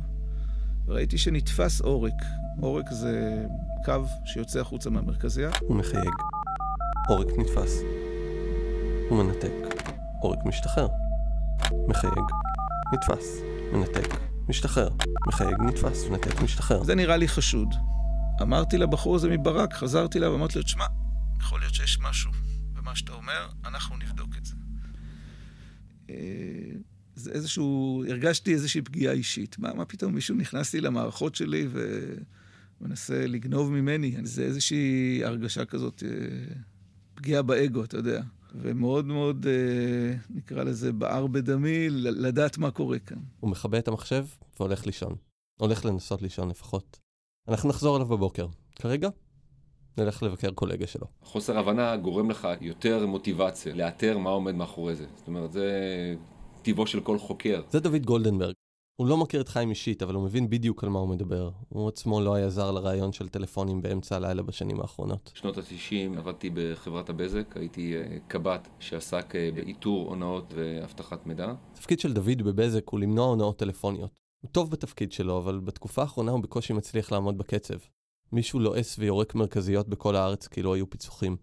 וראיתי שנתפס עורק. עורק זה קו שיוצא החוצה מהמרכזייה. הוא מחייג. עורק נתפס. הוא מנתק. עורק משתחרר. מחייג. נתפס. מנתק. משתחרר. מחייג, נתפס, מנתק, משתחרר. זה נראה לי חשוד. אמרתי לבחור הזה מברק, חזרתי אליו, אמרתי לו, תשמע, יכול להיות שיש משהו במה שאתה אומר, אנחנו נבדוק את זה. אה, זה איזשהו, הרגשתי איזושהי פגיעה אישית. מה, מה פתאום מישהו נכנס לי למערכות שלי ומנסה לגנוב ממני? זה איזושהי הרגשה כזאת, אה, פגיעה באגו, אתה יודע. ומאוד מאוד, אה, נקרא לזה, בער בדמי, לדעת מה קורה כאן. הוא מכבה את המחשב והולך לישון. הולך לנסות לישון לפחות. אנחנו נחזור אליו בבוקר. כרגע, נלך לבקר קולגה שלו. חוסר הבנה גורם לך יותר מוטיבציה לאתר מה עומד מאחורי זה. זאת אומרת, זה טיבו של כל חוקר. זה דוד גולדנברג. הוא לא מכיר את חיים אישית, אבל הוא מבין בדיוק על מה הוא מדבר. הוא עצמו לא היה זר לרעיון של טלפונים באמצע הלילה בשנים האחרונות. בשנות ה-90 עבדתי בחברת הבזק, הייתי אה, קב"ט שעסק אה, באיתור הונאות ואבטחת מידע. התפקיד של דוד בבזק הוא למנוע הונאות טלפוניות. הוא טוב בתפקיד שלו, אבל בתקופה האחרונה הוא בקושי מצליח לעמוד בקצב. מישהו לועס ויורק מרכזיות בכל הארץ כאילו היו פיצוחים.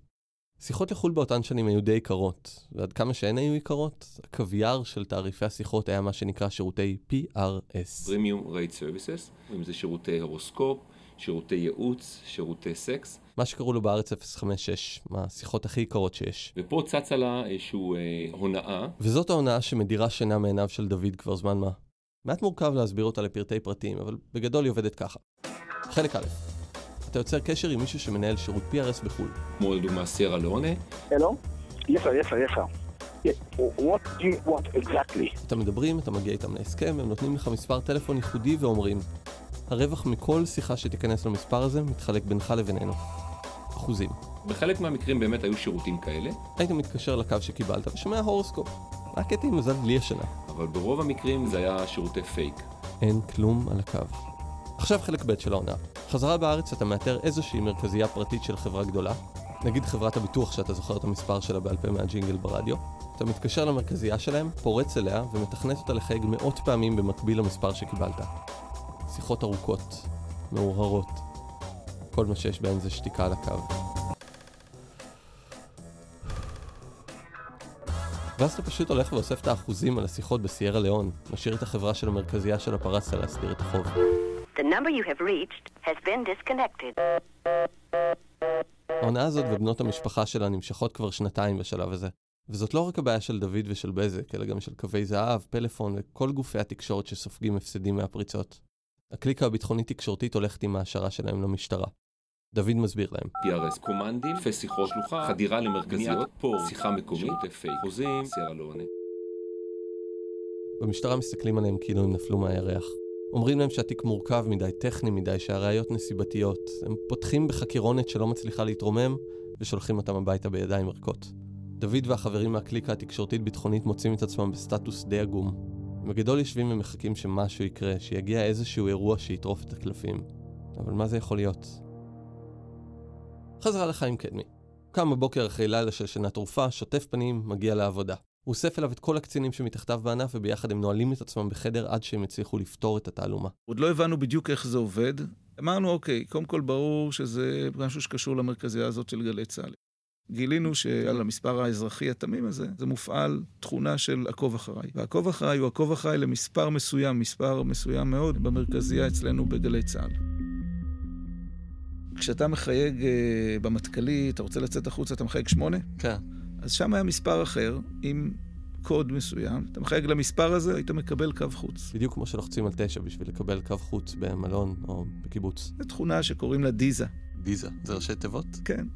שיחות לחו"ל באותן שנים היו די יקרות, ועד כמה שהן היו יקרות, הקוויאר של תעריפי השיחות היה מה שנקרא שירותי PRS. Premium Rate Services, אם זה שירותי הורוסקופ, שירותי ייעוץ, שירותי סקס. מה שקראו לו בארץ 056, מהשיחות הכי יקרות שיש. ופה צצה לה איזושהי אה, הונאה. וזאת ההונאה שמדירה שינה מעיניו של דוד כבר זמן מה. מעט מורכב להסביר אותה לפרטי פרטים, אבל בגדול היא עובדת ככה. חלק א', אתה יוצר קשר עם מישהו שמנהל שירות PRS בחו"ל. כמו לדוגמה סיירה לאונה. הלו? Sir, yes sir. What do you want exactly? אתם מדברים, אתה מגיע איתם להסכם, הם נותנים לך מספר טלפון ייחודי ואומרים, הרווח מכל שיחה שתיכנס למספר הזה מתחלק בינך לבינינו. אחוזים. בחלק מהמקרים באמת היו שירותים כאלה. היית מתקשר לקו שקיבלת ושומע הורוסקופ. רק הייתי עם מזל בלי השנה. אבל ברוב המקרים זה היה שירותי פייק. אין כלום על הקו. עכשיו חלק ב' של העונה. חזרה בארץ אתה מאתר איזושהי מרכזייה פרטית של חברה גדולה, נגיד חברת הביטוח שאתה זוכר את המספר שלה בעל פה מהג'ינגל ברדיו, אתה מתקשר למרכזייה שלהם, פורץ אליה ומתכנת אותה לחייג מאות פעמים במקביל למספר שקיבלת. שיחות ארוכות, מאורהרות. כל מה שיש בהן זה שתיקה על הקו. ואז אתה פשוט הולך ואוסף את האחוזים על השיחות בסיירה ליאון, משאיר את החברה של המרכזייה של הפרסה להסדיר את החוב. The number you have reached has been disconnected. העונה הזאת ובנות המשפחה שלה נמשכות כבר שנתיים בשלב הזה. וזאת לא רק הבעיה של דוד ושל בזק, אלא גם של קווי זהב, פלאפון וכל גופי התקשורת שסופגים הפסדים מהפריצות. הקליקה הביטחונית-תקשורתית הולכת עם ההשערה שלהם למשטרה. דוד מסביר להם. PRS, קומנדים, שיחות שלוחה, חדירה למרכזיות, פור, שיחה מקומית, פייק, חוזים, סיירה לא עונה. במשטרה מסתכלים עליהם כאילו הם נפלו מהירח. אומרים להם שהתיק מורכב מדי, טכני מדי, שהראיות נסיבתיות. הם פותחים בחקירונת שלא מצליחה להתרומם, ושולחים אותם הביתה בידיים ריקות. דוד והחברים מהקליקה התקשורתית-ביטחונית מוצאים את עצמם בסטטוס די עגום. הם בגדול יושבים ומחכים שמשהו יקרה, שיגיע איזשהו אירוע שיטרוף את הקלפים. אבל מה זה יכול להיות? חזרה לחיים קדמי. קם בבוקר אחרי לילה של שינה תרופה, שוטף פנים, מגיע לעבודה. הוא אוסף אליו את כל הקצינים שמתחתיו בענף, וביחד הם נועלים את עצמם בחדר עד שהם הצליחו לפתור את התעלומה. עוד לא הבנו בדיוק איך זה עובד. אמרנו, אוקיי, קודם כל ברור שזה משהו שקשור למרכזייה הזאת של גלי צה"ל. גילינו שעל המספר האזרחי התמים הזה, זה מופעל תכונה של עקוב אחריי. ועקוב אחריי הוא עקוב אחריי למספר מסוים, מספר מסוים מאוד, במרכזייה אצלנו בגלי צה"ל. כשאתה מחייג אה, במטכ"לי, אתה רוצה לצאת החוצה, אתה מחייג שמונה? כן. אז שם היה מספר אחר, עם קוד מסוים. אתה מחייג למספר הזה, היית מקבל קו חוץ. בדיוק כמו שלוחצים על תשע בשביל לקבל קו חוץ במלון או בקיבוץ. זו תכונה שקוראים לה דיזה. דיזה, זה ראשי תיבות? כן.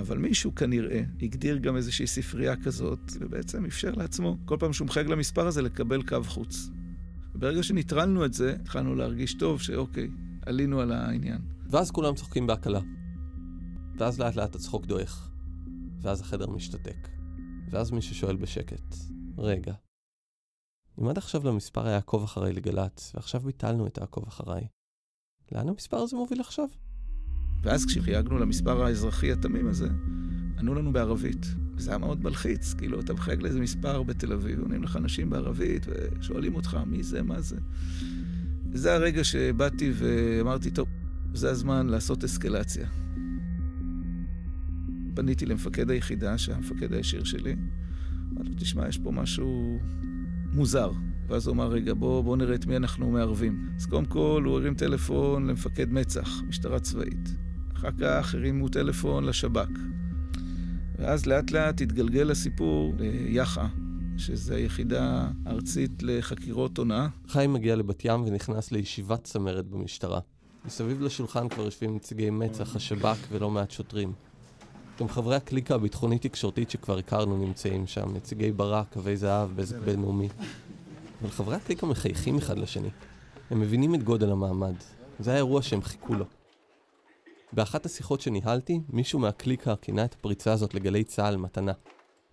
אבל מישהו כנראה הגדיר גם איזושהי ספרייה כזאת, ובעצם אפשר לעצמו, כל פעם שהוא מחייג למספר הזה, לקבל קו חוץ. וברגע שניטרלנו את זה, התחלנו להרגיש טוב שאוקיי, עלינו על העניין. ואז כולם צוחקים בהקלה. ואז לאט לאט הצחוק דועך. ואז החדר משתתק. ואז מישהו שואל בשקט, רגע, אם עד עכשיו למספר היה עקוב אחריי לגל"צ, ועכשיו ביטלנו את העקוב אחריי, לאן המספר הזה מוביל עכשיו? ואז כשחייגנו למספר האזרחי התמים הזה, ענו לנו בערבית. וזה היה מאוד מלחיץ, כאילו, אתה מחייג לאיזה מספר בתל אביב, עונים לך אנשים בערבית, ושואלים אותך מי זה, מה זה. וזה הרגע שבאתי ואמרתי, טוב, זה הזמן לעשות אסקלציה. פניתי למפקד היחידה, שהיה המפקד הישיר שלי. אמרתי לו, תשמע, יש פה משהו מוזר. ואז הוא אמר, רגע, בוא, בוא נראה את מי אנחנו מערבים. אז קודם כל הוא הרים טלפון למפקד מצ"ח, משטרה צבאית. אחר כך הרימו טלפון לשב"כ. ואז לאט לאט התגלגל הסיפור ליח"א, שזו היחידה הארצית לחקירות הונאה. חיים מגיע לבת ים ונכנס לישיבת צמרת במשטרה. מסביב לשולחן כבר יושבים נציגי מצ"ח, השב"כ ולא מעט שוטרים. גם חברי הקליקה הביטחונית-תקשורתית שכבר הכרנו נמצאים שם, נציגי ברק, קווי זהב, בזק בינלאומי. אבל חברי הקליקה מחייכים אחד לשני. הם מבינים את גודל המעמד. זה האירוע שהם חיכו לו. באחת השיחות שניהלתי, מישהו מהקליקה כינה את הפריצה הזאת לגלי צה"ל מתנה.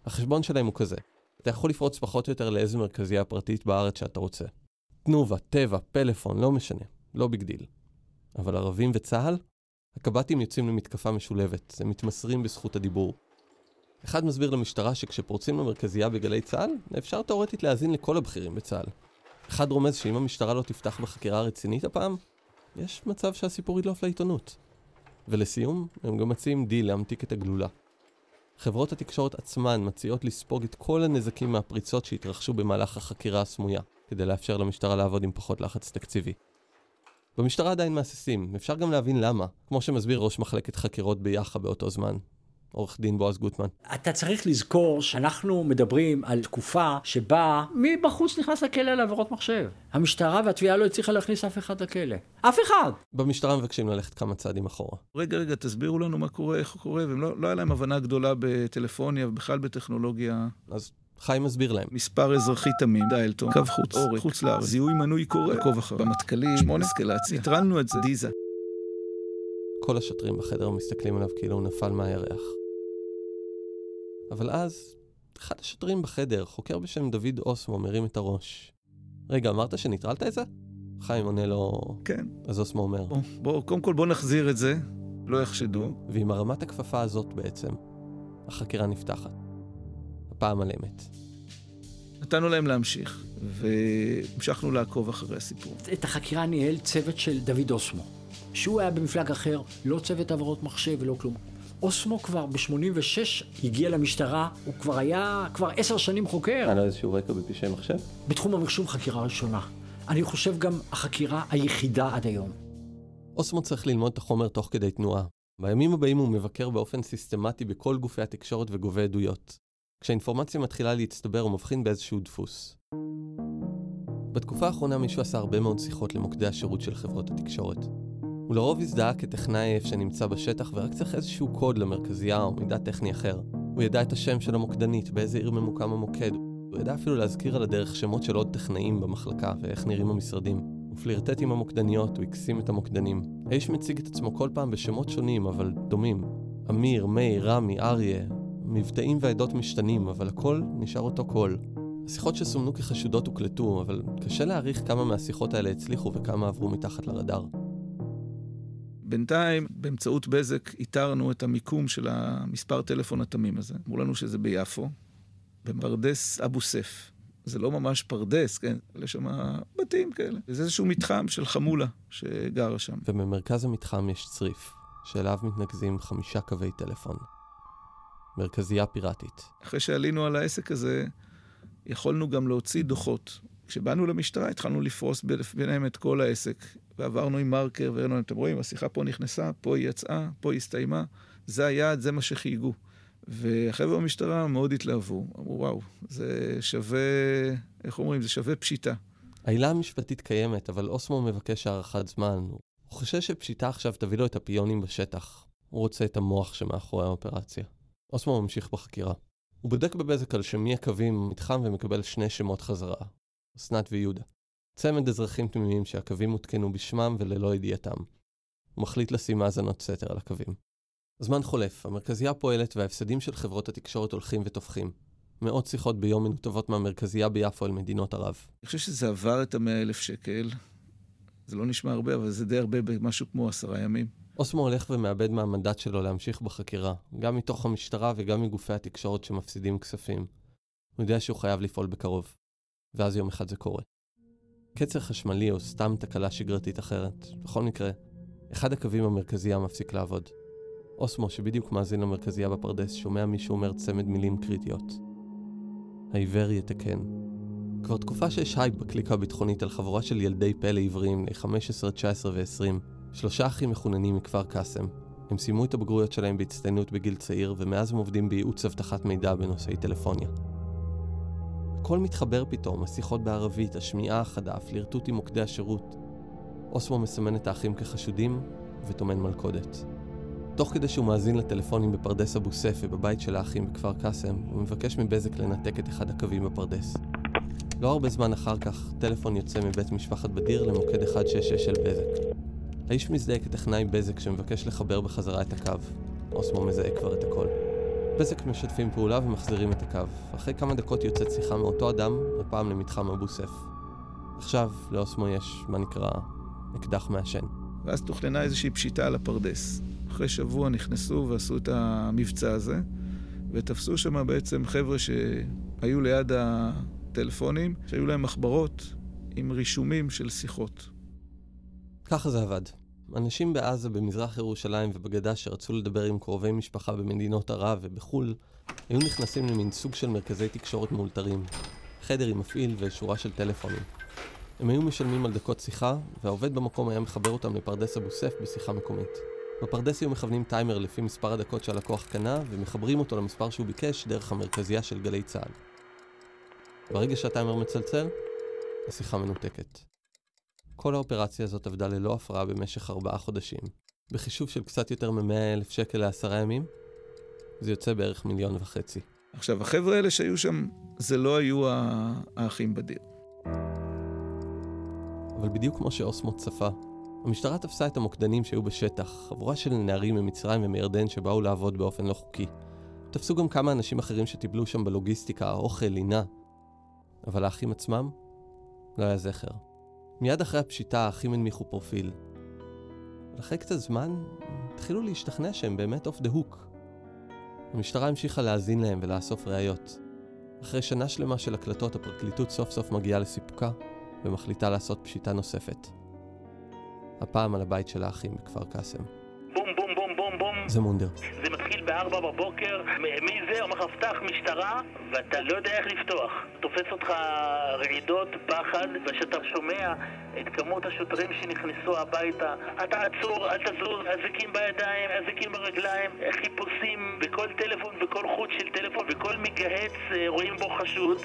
החשבון שלהם הוא כזה, אתה יכול לפרוץ פחות או יותר לאיזה מרכזייה פרטית בארץ שאתה רוצה. תנובה, טבע, פלאפון, לא משנה, לא big deal. אבל ערבים וצה"ל? הקב"טים יוצאים למתקפה משולבת, הם מתמסרים בזכות הדיבור. אחד מסביר למשטרה שכשפורצים למרכזייה בגלי צה"ל, אפשר תאורטית להאזין לכל הבכירים בצה"ל. אחד רומז שאם המשטרה לא תפתח בחקירה רצינית הפעם, יש מצב שהסיפור ידלוף לעיתונות. ולסיום, הם גם מציעים דיל להמתיק את הגלולה. חברות התקשורת עצמן מציעות לספוג את כל הנזקים מהפריצות שהתרחשו במהלך החקירה הסמויה, כדי לאפשר למשטרה לעבוד עם פחות לחץ תקציבי. במשטרה עדיין מהססים, אפשר גם להבין למה, כמו שמסביר ראש מחלקת חקירות ביח"א באותו זמן, עורך דין בועז גוטמן. אתה צריך לזכור שאנחנו מדברים על תקופה שבה מבחוץ נכנס לכלא על עבירות מחשב. המשטרה והתביעה לא הצליחה להכניס אף אחד לכלא. אף אחד! במשטרה מבקשים ללכת כמה צעדים אחורה. רגע, רגע, תסבירו לנו מה קורה, איך קורה, והם לא, לא היה להם הבנה גדולה בטלפוניה ובכלל בטכנולוגיה. אז חיים מסביר להם. מספר אזרחי תמים, דיילטון, קו חוץ, עורק, חוץ לארץ, זיהוי מנוי קורא, עקוב אחר, במטכ"לי, שמונה אסקלציה. ניטרלנו את זה, דיזה. כל השוטרים בחדר מסתכלים עליו כאילו הוא נפל מהירח. אבל אז, אחד השוטרים בחדר, חוקר בשם דוד אוסמו, מרים את הראש. רגע, אמרת שניטרלת את זה? חיים עונה לו... כן. אז אוסמו אומר. בוא, בוא, קודם כל בוא נחזיר את זה, לא יחשדו. ועם הרמת הכפפה הזאת בעצם, החקירה נפתחת. הפעם על אמת. נתנו להם להמשיך, והמשכנו לעקוב אחרי הסיפור. את החקירה ניהל צוות של דוד אוסמו, שהוא היה במפלג אחר, לא צוות עבירות מחשב ולא כלום. אוסמו כבר ב-86 הגיע למשטרה, הוא כבר היה, כבר עשר שנים חוקר. היה לו איזשהו רקע בפשעי מחשב? בתחום המחשוב חקירה ראשונה. אני חושב גם החקירה היחידה עד היום. אוסמו צריך ללמוד את החומר תוך כדי תנועה. בימים הבאים הוא מבקר באופן סיסטמטי בכל גופי התקשורת וגובה עדויות. כשהאינפורמציה מתחילה להצטבר הוא מבחין באיזשהו דפוס. בתקופה האחרונה מישהו עשה הרבה מאוד שיחות למוקדי השירות של חברות התקשורת. הוא לרוב הזדהה כטכנאי עף שנמצא בשטח ורק צריך איזשהו קוד למרכזייה או מידע טכני אחר. הוא ידע את השם של המוקדנית, באיזה עיר ממוקם המוקד. הוא ידע אפילו להזכיר על הדרך שמות של עוד טכנאים במחלקה ואיך נראים המשרדים. הוא פלירטט עם המוקדניות, הוא הקסים את המוקדנים. האיש מציג את עצמו כל פעם בשמות שונים, אבל דומים. אמיר, מאיר, רמי, אריה. מבטאים ועדות משתנים, אבל הכל נשאר אותו קול. השיחות שסומנו כחשודות הוקלטו, אבל קשה להעריך כמה מהשיחות האלה הצליחו וכמה עברו מתחת לרדאר. בינתיים, באמצעות בזק, איתרנו את המיקום של המספר טלפון התמים הזה. אמרו לנו שזה ביפו, בפרדס אבו סף. זה לא ממש פרדס, כן? יש שם בתים כאלה. זה איזשהו מתחם של חמולה שגרה שם. ובמרכז המתחם יש צריף, שאליו מתנקזים חמישה קווי טלפון. מרכזייה פיראטית. אחרי שעלינו על העסק הזה, יכולנו גם להוציא דוחות. כשבאנו למשטרה התחלנו לפרוס ביניהם את כל העסק, ועברנו עם מרקר והראינו להם, אתם רואים, השיחה פה נכנסה, פה היא יצאה, פה היא הסתיימה, זה היעד, זה מה שחייגו. והחבר'ה במשטרה מאוד התלהבו, אמרו, וואו, זה שווה, איך אומרים, זה שווה פשיטה. העילה המשפטית קיימת, אבל אוסמו מבקש הארכת זמן. הוא חושב שפשיטה עכשיו תביא לו את הפיונים בשטח. הוא רוצה את המוח שמאחורי האופרציה. אוסמו ממשיך בחקירה. הוא בודק בבזק על שמי הקווים במתחם ומקבל שני שמות חזרה, אסנת ויהודה. צמד אזרחים תמימים שהקווים הותקנו בשמם וללא ידיעתם. הוא מחליט לשים האזנות סתר על הקווים. הזמן חולף, המרכזייה פועלת וההפסדים של חברות התקשורת הולכים ותופחים. מאות שיחות ביום מנותבות מהמרכזייה ביפו אל מדינות ערב. אני חושב שזה עבר את המאה אלף שקל. זה לא נשמע הרבה, אבל זה די הרבה במשהו כמו עשרה ימים. אוסמו הולך ומאבד מהמנדט שלו להמשיך בחקירה, גם מתוך המשטרה וגם מגופי התקשורת שמפסידים כספים. הוא יודע שהוא חייב לפעול בקרוב. ואז יום אחד זה קורה. קצר חשמלי או סתם תקלה שגרתית אחרת, בכל מקרה, אחד הקווים המרכזייה מפסיק לעבוד. אוסמו, שבדיוק מאזין למרכזייה בפרדס, שומע מישהו אומר צמד מילים קריטיות. העיוור יתקן. כבר תקופה שיש הייפ בקליקה הביטחונית על חבורה של ילדי פלא בני 15, 19 ו-20, שלושה אחים מחוננים מכפר קאסם. הם סיימו את הבגרויות שלהם בהצטיינות בגיל צעיר, ומאז הם עובדים בייעוץ אבטחת מידע בנושאי טלפוניה. הכל מתחבר פתאום, השיחות בערבית, השמיעה החדה, הפלירטוט עם מוקדי השירות. אוסמו מסמן את האחים כחשודים, וטומן מלכודת. תוך כדי שהוא מאזין לטלפונים בפרדס אבו סף ובבית של האחים בכפר קאסם, הוא מבקש מבזק לנתק את אחד הקווים בפרדס. לא הרבה זמן אחר כך, טלפון יוצא מבית משפחת בדיר למוקד 166 של בזק. האיש מזדהה כטכנאי בזק שמבקש לחבר בחזרה את הקו. אוסמו מזהה כבר את הכל. בזק משתפים פעולה ומחזירים את הקו. אחרי כמה דקות יוצאת שיחה מאותו אדם, הפעם למתחם אבו סף. עכשיו, לאוסמו יש, מה נקרא, אקדח מעשן. ואז תוכננה איזושהי פשיטה על הפרדס. אחרי שבוע נכנסו ועשו את המבצע הזה, ותפסו שם בעצם חבר'ה שהיו ליד הטלפונים, שהיו להם מחברות עם רישומים של שיחות. ככה זה עבד. אנשים בעזה, במזרח ירושלים ובגדה שרצו לדבר עם קרובי משפחה במדינות ערב ובחו"ל, היו נכנסים למין סוג של מרכזי תקשורת מאולתרים. חדר עם מפעיל ושורה של טלפונים. הם היו משלמים על דקות שיחה, והעובד במקום היה מחבר אותם לפרדס אבו סף בשיחה מקומית. בפרדס היו מכוונים טיימר לפי מספר הדקות שהלקוח קנה, ומחברים אותו למספר שהוא ביקש דרך המרכזייה של גלי צה"ל. ברגע שהטיימר מצלצל, השיחה מנותקת. כל האופרציה הזאת עבדה ללא הפרעה במשך ארבעה חודשים. בחישוב של קצת יותר מ-100 אלף שקל לעשרה ימים, זה יוצא בערך מיליון וחצי. עכשיו, החבר'ה האלה שהיו שם, זה לא היו האחים בדיר. אבל בדיוק כמו שאוסמו צפה, המשטרה תפסה את המוקדנים שהיו בשטח, חבורה של נערים ממצרים ומירדן שבאו לעבוד באופן לא חוקי. תפסו גם כמה אנשים אחרים שטיפלו שם בלוגיסטיקה, אוכל, לינה. אבל האחים עצמם? לא היה זכר. מיד אחרי הפשיטה האחים הנמיכו פרופיל. ואחרי קצת זמן, התחילו להשתכנע שהם באמת off the hook. המשטרה המשיכה להאזין להם ולאסוף ראיות. אחרי שנה שלמה של הקלטות, הפרקליטות סוף סוף מגיעה לסיפוקה, ומחליטה לעשות פשיטה נוספת. הפעם על הבית של האחים בכפר קאסם. בום בום זה מונדר. זה מתחיל בארבע בבוקר, מי זה? אומר לך, פתח משטרה, ואתה לא יודע איך לפתוח. תופס אותך רעידות, פחד, וכשאתה שומע את כמות השוטרים שנכנסו הביתה, אתה עצור, אל תזוז, אזיקים בידיים, אזיקים ברגליים, חיפושים בכל טלפון, בכל חוט של טלפון, בכל מגהץ אה, רואים בו חשוד.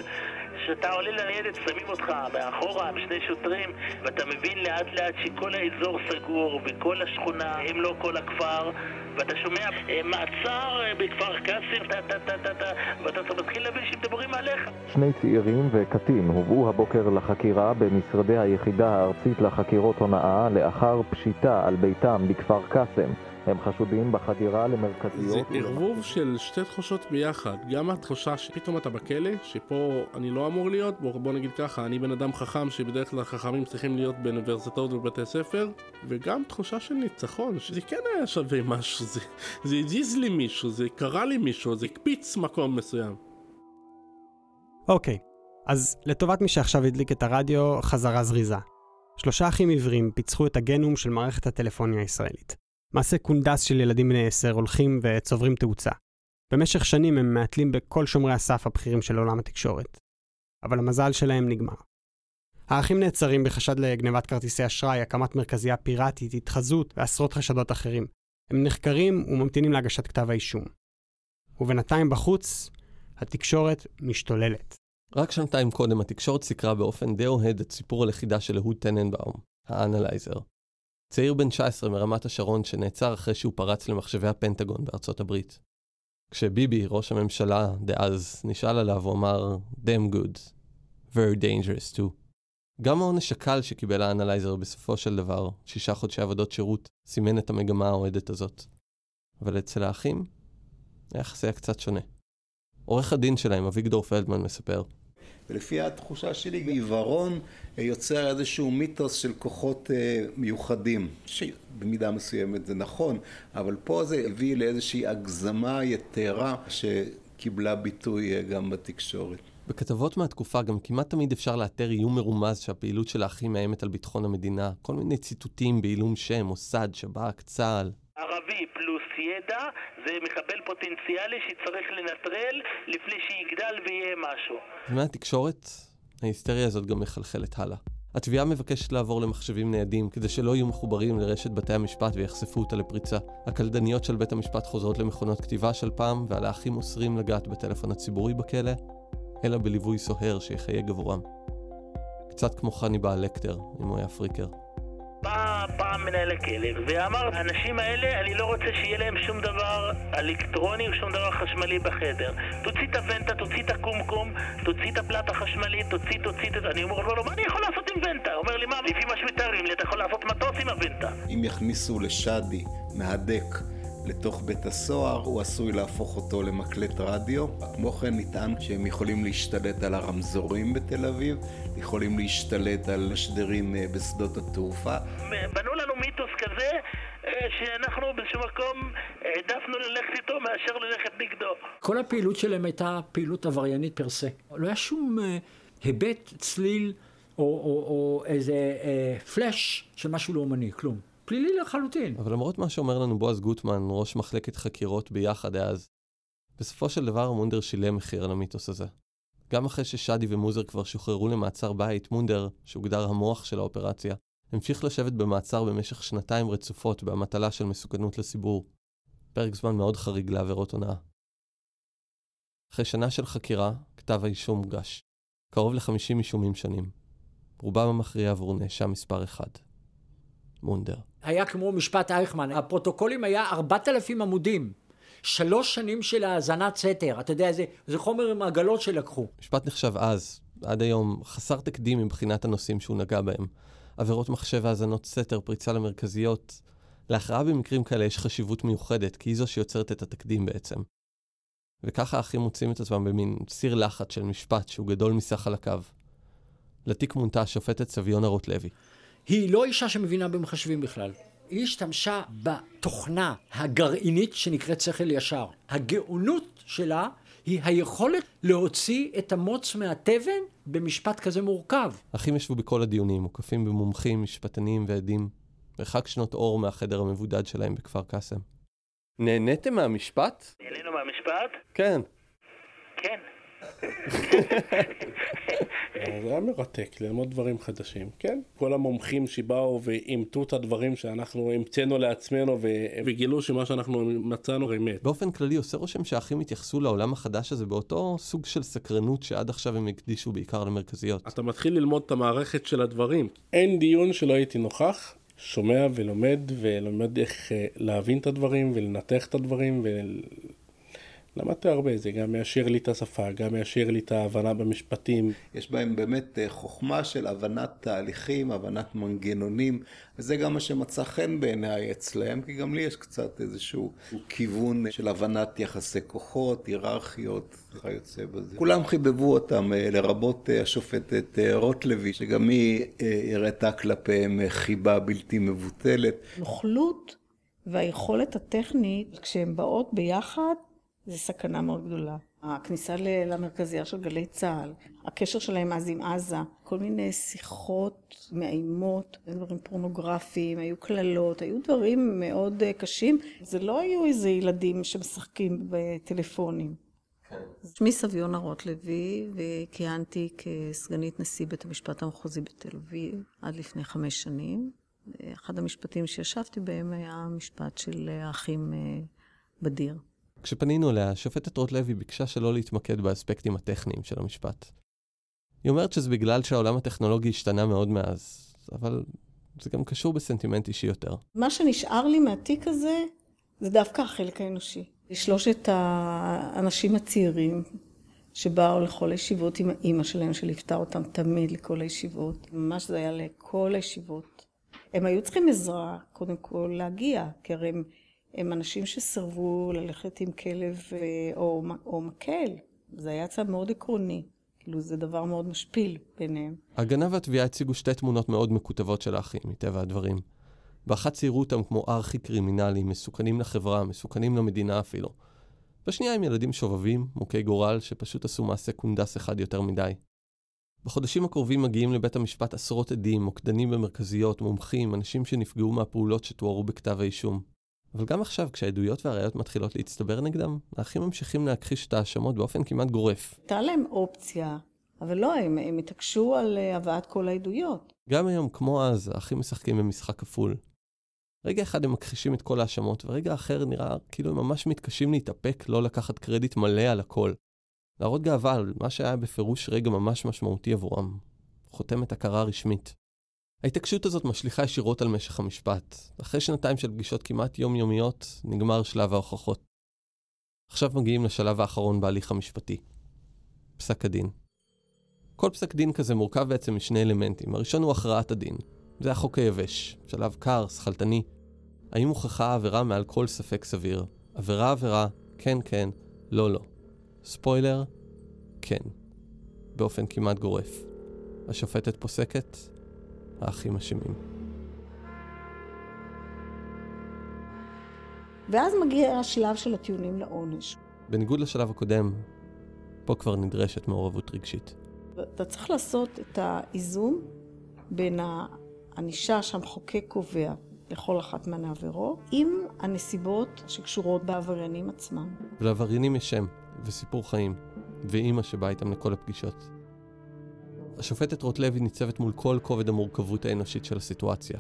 כשאתה עולה לניידת שמים אותך מאחורה עם שני שוטרים ואתה מבין לאט לאט שכל האזור סגור וכל השכונה הם לא כל הכפר ואתה שומע אה, מעצר אה, בכפר קאסם ואתה מתחיל להבין שמדברים עליך שני צעירים וקטין הובאו הבוקר לחקירה במשרדי היחידה הארצית לחקירות הונאה לאחר פשיטה על ביתם בכפר קאסם. הם חשודים בחדירה זה למרכזיות... ערבוב של שתי תחושות ביחד, גם התחושה שפתאום אתה בכלא, שפה אני לא אמור להיות, בוא, בוא נגיד ככה, אני בן אדם חכם שבדרך כלל חכמים צריכים להיות באוניברסיטאות ובבתי ספר, וגם תחושה של ניצחון, שזה כן היה שווה משהו, זה, זה הזיז לי מישהו, זה קרה לי מישהו, זה הקפיץ מקום מסוים. אוקיי, אז לטובת מי שעכשיו הדליק את הרדיו, חזרה זריזה. שלושה אחים עיוורים פיצחו את הגנום של מערכת הטלפוניה הישראלית. מעשה קונדס של ילדים בני עשר הולכים וצוברים תאוצה. במשך שנים הם מעטלים בכל שומרי הסף הבכירים של עולם התקשורת. אבל המזל שלהם נגמר. האחים נעצרים בחשד לגנבת כרטיסי אשראי, הקמת מרכזייה פיראטית, התחזות ועשרות חשדות אחרים. הם נחקרים וממתינים להגשת כתב האישום. ובינתיים בחוץ, התקשורת משתוללת. רק שנתיים קודם התקשורת סיקרה באופן די אוהד את סיפור הלכידה של אהוד טננבאום, האנלייזר. צעיר בן 19 מרמת השרון שנעצר אחרי שהוא פרץ למחשבי הפנטגון בארצות הברית. כשביבי, ראש הממשלה דאז, נשאל עליו, הוא אמר, damn good, very dangerous too. גם העונש הקל שקיבל האנלייזר בסופו של דבר, שישה חודשי עבודות שירות, סימן את המגמה האוהדת הזאת. אבל אצל האחים, היחס היה קצת שונה. עורך הדין שלהם, אביגדור פלדמן, מספר. ולפי התחושה שלי, עיוורון אה, יוצר איזשהו מיתוס של כוחות אה, מיוחדים, שבמידה מסוימת זה נכון, אבל פה זה הביא לאיזושהי הגזמה יתרה שקיבלה ביטוי אה, גם בתקשורת. בכתבות מהתקופה גם כמעט תמיד אפשר לאתר איום מרומז שהפעילות של האחים מאיימת על ביטחון המדינה. כל מיני ציטוטים בעילום שם, מוסד, שב"כ, צה"ל. ערבי פלוס ידע זה מחבל פוטנציאלי שצריך לנטרל לפני שיגדל ויהיה משהו. ומהתקשורת, ההיסטריה הזאת גם מחלחלת הלאה. התביעה מבקשת לעבור למחשבים ניידים כדי שלא יהיו מחוברים לרשת בתי המשפט ויחשפו אותה לפריצה. הקלדניות של בית המשפט חוזרות למכונות כתיבה של פעם, ועל האחים אוסרים לגעת בטלפון הציבורי בכלא, אלא בליווי סוהר שיחייג עבורם. קצת כמו חניבעל לקטר, אם הוא היה פריקר. בא פעם מנהל הכלא ואמר, האנשים האלה, אני לא רוצה שיהיה להם שום דבר אלקטרוני או שום דבר חשמלי בחדר. תוציא את הוונטה, תוציא את הקומקום, תוציא את הפלט החשמלי, תוציא, תוציא את... אני אומר לו, מה אני יכול לעשות עם ונטה? הוא אומר לי, מה, לפי מה שמתארים לי, אתה יכול לעשות מטוס עם הוונטה. אם יכניסו לשאדי מהדק לתוך בית הסוהר, הוא עשוי להפוך אותו למקלט רדיו. כמו כן נטען שהם יכולים להשתלט על הרמזורים בתל אביב, יכולים להשתלט על משדרים אה, בשדות התעופה. בנו לנו מיתוס כזה, אה, שאנחנו באיזשהו מקום העדפנו ללכת איתו מאשר ללכת נגדו. כל הפעילות שלהם הייתה פעילות עבריינית פר סה. לא היה שום אה, היבט, צליל או, או, או איזה אה, פלאש של משהו לאומני, כלום. פלילי לחלוטין. אבל למרות מה שאומר לנו בועז גוטמן, ראש מחלקת חקירות ביחד אז, בסופו של דבר מונדר שילם מחיר על המיתוס הזה. גם אחרי ששאדי ומוזר כבר שוחררו למעצר בית, מונדר, שהוגדר המוח של האופרציה, המשיך לשבת במעצר במשך שנתיים רצופות באמתלה של מסוכנות לציבור. פרק זמן מאוד חריג לעבירות הונאה. אחרי שנה של חקירה, כתב האישום הוגש. קרוב ל-50 אישומים שונים. רובם המכריע עבור נאשם מספר 1. מונדר. היה כמו משפט אייכמן, הפרוטוקולים היה 4,000 עמודים. שלוש שנים של האזנת סתר, אתה יודע, זה, זה חומר עם עגלות שלקחו. משפט נחשב אז, עד היום, חסר תקדים מבחינת הנושאים שהוא נגע בהם. עבירות מחשב האזנות סתר, פריצה למרכזיות. להכרעה במקרים כאלה יש חשיבות מיוחדת, כי היא זו שיוצרת את התקדים בעצם. וככה האחים מוצאים את עצמם במין סיר לחץ של משפט שהוא גדול מסך על הקו. לתיק מונתה השופטת סביונה רוטלוי. היא לא אישה שמבינה במחשבים בכלל. היא השתמשה בתוכנה הגרעינית שנקראת שכל ישר. הגאונות שלה היא היכולת להוציא את המוץ מהתבן במשפט כזה מורכב. אחים ישבו בכל הדיונים, מוקפים במומחים, משפטנים ועדים, מרחק שנות אור מהחדר המבודד שלהם בכפר קאסם. נהניתם מהמשפט? נהנינו מהמשפט? כן. כן. זה היה מרתק, ללמוד דברים חדשים, כן. כל המומחים שבאו ואימתו את הדברים שאנחנו המצאנו לעצמנו ו... וגילו שמה שאנחנו מצאנו אמת. באופן כללי עושה רושם שהאחים התייחסו לעולם החדש הזה באותו סוג של סקרנות שעד עכשיו הם הקדישו בעיקר למרכזיות. אתה מתחיל ללמוד את המערכת של הדברים. אין דיון שלא הייתי נוכח. שומע ולומד ולומד איך אה, להבין את הדברים ולנתח את הדברים ולמדתי הרבה, זה גם מאשר לי את השפה, גם מאשר לי את ההבנה במשפטים. יש בהם באמת אה, חוכמה של הבנת תהליכים, הבנת מנגנונים, וזה גם מה שמצא חן בעיניי אצלם, כי גם לי יש קצת איזשהו כיוון של הבנת יחסי כוחות, היררכיות, וכיוצא בזה. כולם חיבבו אותם, אה, לרבות אה, השופטת רוטלוי, שגם היא הראתה כלפיהם חיבה בלתי מבוטלת. נוכלות והיכולת הטכנית, כשהן באות ביחד, זה סכנה מאוד גדולה. הכניסה למרכזייה של גלי צה"ל, הקשר שלהם אז עם עזה, כל מיני שיחות מאיימות, דברים פורנוגרפיים, היו קללות, היו דברים מאוד קשים. זה לא היו איזה ילדים שמשחקים בטלפונים. שמי סביונה רוטלוי, וכיהנתי כסגנית נשיא בית המשפט המחוזי בתל אביב עד לפני חמש שנים. אחד המשפטים שישבתי בהם היה המשפט של האחים בדיר. כשפנינו אליה, השופטת רוטלוי ביקשה שלא להתמקד באספקטים הטכניים של המשפט. היא אומרת שזה בגלל שהעולם הטכנולוגי השתנה מאוד מאז, אבל זה גם קשור בסנטימנט אישי יותר. מה שנשאר לי מהתיק הזה, זה דווקא החלק האנושי. שלושת האנשים הצעירים שבאו לכל הישיבות עם האימא שלהם, שליוותה אותם תמיד לכל הישיבות. ממש זה היה לכל הישיבות. הם היו צריכים עזרה, קודם כל, להגיע, כי הרי הם... הם אנשים שסרבו ללכת עם כלב או, או מקל. זה היה צד מאוד עקרוני. כאילו, זה דבר מאוד משפיל ביניהם. ההגנה והתביעה הציגו שתי תמונות מאוד מקוטבות של האחים, מטבע הדברים. באחת ציירו אותם כמו ארכי קרימינלים, מסוכנים לחברה, מסוכנים למדינה אפילו. בשנייה הם ילדים שובבים, מוכי גורל, שפשוט עשו מעשה קונדס אחד יותר מדי. בחודשים הקרובים מגיעים לבית המשפט עשרות עדים, מוקדנים במרכזיות, מומחים, אנשים שנפגעו מהפעולות שתוארו בכתב האישום. אבל גם עכשיו, כשהעדויות והראיות מתחילות להצטבר נגדם, האחים ממשיכים להכחיש את ההאשמות באופן כמעט גורף. הייתה להם אופציה, אבל לא, הם, הם התעקשו על הבאת כל העדויות. גם היום, כמו אז, האחים משחקים במשחק כפול. רגע אחד הם מכחישים את כל ההאשמות, ורגע אחר נראה כאילו הם ממש מתקשים להתאפק לא לקחת קרדיט מלא על הכל. להראות גאווה על מה שהיה בפירוש רגע ממש משמעותי עבורם. חותמת הכרה רשמית. ההתעקשות הזאת משליכה ישירות על משך המשפט. אחרי שנתיים של פגישות כמעט יומיומיות, נגמר שלב ההוכחות. עכשיו מגיעים לשלב האחרון בהליך המשפטי. פסק הדין. כל פסק דין כזה מורכב בעצם משני אלמנטים. הראשון הוא הכרעת הדין. זה החוק היבש, שלב קר, שכלתני. האם הוכחה העבירה מעל כל ספק סביר? עבירה עבירה, כן כן, לא לא. ספוילר, כן. באופן כמעט גורף. השופטת פוסקת, האחים אשמים. ואז מגיע השלב של הטיעונים לעונש. בניגוד לשלב הקודם, פה כבר נדרשת מעורבות רגשית. אתה צריך לעשות את האיזון בין הענישה שהמחוקק קובע לכל אחת מהעבירות, עם הנסיבות שקשורות בעבריינים עצמם. ולעבריינים יש שם, וסיפור חיים, ואימא שבאה איתם לכל הפגישות. השופטת רוטלוי ניצבת מול כל כובד המורכבות האנושית של הסיטואציה.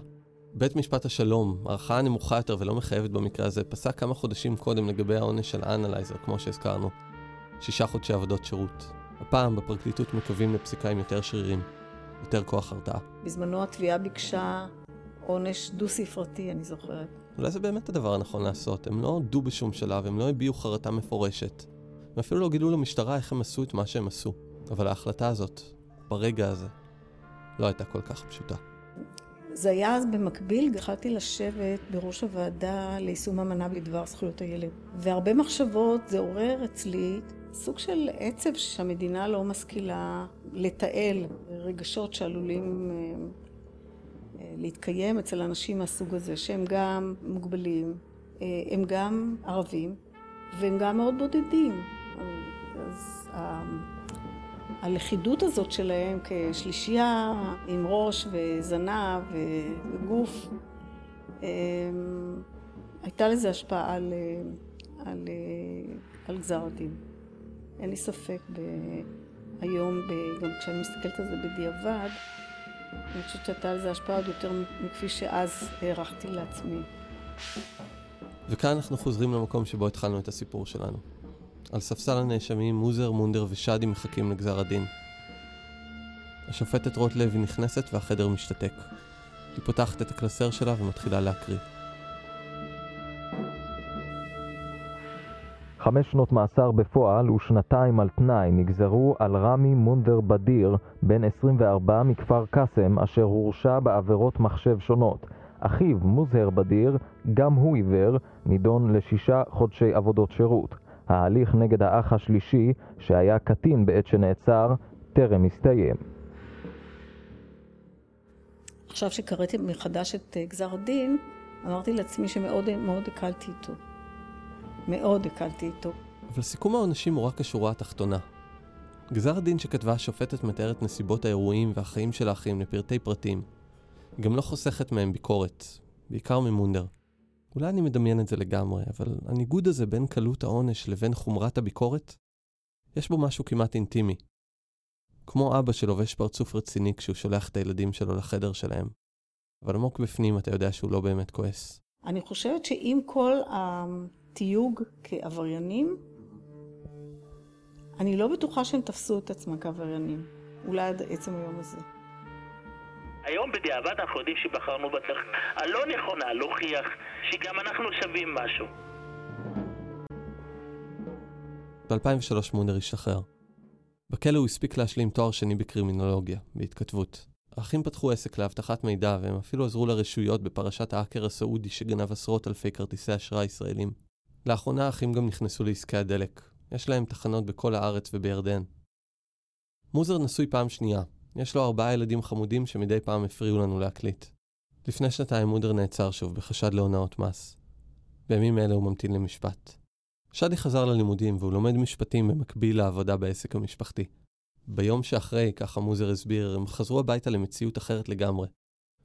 בית משפט השלום, הערכה הנמוכה יותר ולא מחייבת במקרה הזה, פסק כמה חודשים קודם לגבי העונש של האנלייזר, כמו שהזכרנו. שישה חודשי עבודות שירות. הפעם בפרקליטות מקווים לפסיקה עם יותר שרירים, יותר כוח הרתעה. בזמנו התביעה ביקשה עונש דו-ספרתי, אני זוכרת. אולי זה באמת הדבר הנכון לעשות. הם לא הודו בשום שלב, הם לא הביעו חרטה מפורשת. הם אפילו לא גילו למשטרה איך הם עשו את מה שהם עשו. אבל ההחלטה הזאת, ברגע הזה, לא הייתה כל כך פשוטה. זה היה אז במקביל, התחלתי לשבת בראש הוועדה ליישום אמנה בדבר זכויות הילד. והרבה מחשבות, זה עורר אצלי סוג של עצב שהמדינה לא משכילה לתעל רגשות שעלולים להתקיים אצל אנשים מהסוג הזה, שהם גם מוגבלים, הם גם ערבים, והם גם מאוד בודדים. אז הלכידות הזאת שלהם כשלישייה עם ראש וזנב וגוף, הייתה לזה השפעה על, על, על גזר הדין. אין לי ספק ב... היום, ב... גם כשאני מסתכלת על זה בדיעבד, אני חושבת שהייתה לזה השפעה עוד יותר מכפי שאז הערכתי לעצמי. וכאן אנחנו חוזרים למקום שבו התחלנו את הסיפור שלנו. על ספסל הנאשמים מוזר, מונדר ושאדי מחכים לגזר הדין. השופטת רוט לוי נכנסת והחדר משתתק. היא פותחת את הקלסר שלה ומתחילה להקריא. חמש שנות מאסר בפועל ושנתיים על תנאי נגזרו על רמי מונדר בדיר, בן 24 מכפר קאסם, אשר הורשע בעבירות מחשב שונות. אחיו, מוזהר בדיר, גם הוא עיוור, נידון לשישה חודשי עבודות שירות. ההליך נגד האח השלישי, שהיה קטין בעת שנעצר, טרם הסתיים. עכשיו שקראתי מחדש את גזר הדין, אמרתי לעצמי שמאוד מאוד הקלתי איתו. מאוד הקלתי איתו. אבל סיכום העונשים הוא רק השורה התחתונה. גזר הדין שכתבה השופטת מתאר את נסיבות האירועים והחיים של האחים לפרטי פרטים. היא גם לא חוסכת מהם ביקורת, בעיקר ממונדר. אולי אני מדמיין את זה לגמרי, אבל הניגוד הזה בין קלות העונש לבין חומרת הביקורת, יש בו משהו כמעט אינטימי. כמו אבא שלובש פרצוף רציני כשהוא שולח את הילדים שלו לחדר שלהם. אבל עמוק בפנים אתה יודע שהוא לא באמת כועס. אני חושבת שעם כל התיוג כעבריינים, אני לא בטוחה שהם תפסו את עצמם כעבריינים. אולי עד עצם היום הזה. היום בדיעבד אנחנו יודעים שבחרנו בדרך הלא נכונה להוכיח שגם אנחנו שווים משהו. ב-2003 מונדר השתחרר. בכלא הוא הספיק להשלים תואר שני בקרימינולוגיה, בהתכתבות. האחים פתחו עסק לאבטחת מידע והם אפילו עזרו לרשויות בפרשת האקר הסעודי שגנב עשרות אלפי כרטיסי אשראי ישראלים. לאחרונה האחים גם נכנסו לעסקי הדלק. יש להם תחנות בכל הארץ ובירדן. מוזר נשוי פעם שנייה, יש לו ארבעה ילדים חמודים שמדי פעם הפריעו לנו להקליט. לפני שנתיים מודר נעצר שוב בחשד להונאות מס. בימים אלה הוא ממתין למשפט. שדי חזר ללימודים והוא לומד משפטים במקביל לעבודה בעסק המשפחתי. ביום שאחרי, ככה מוזר הסביר, הם חזרו הביתה למציאות אחרת לגמרי.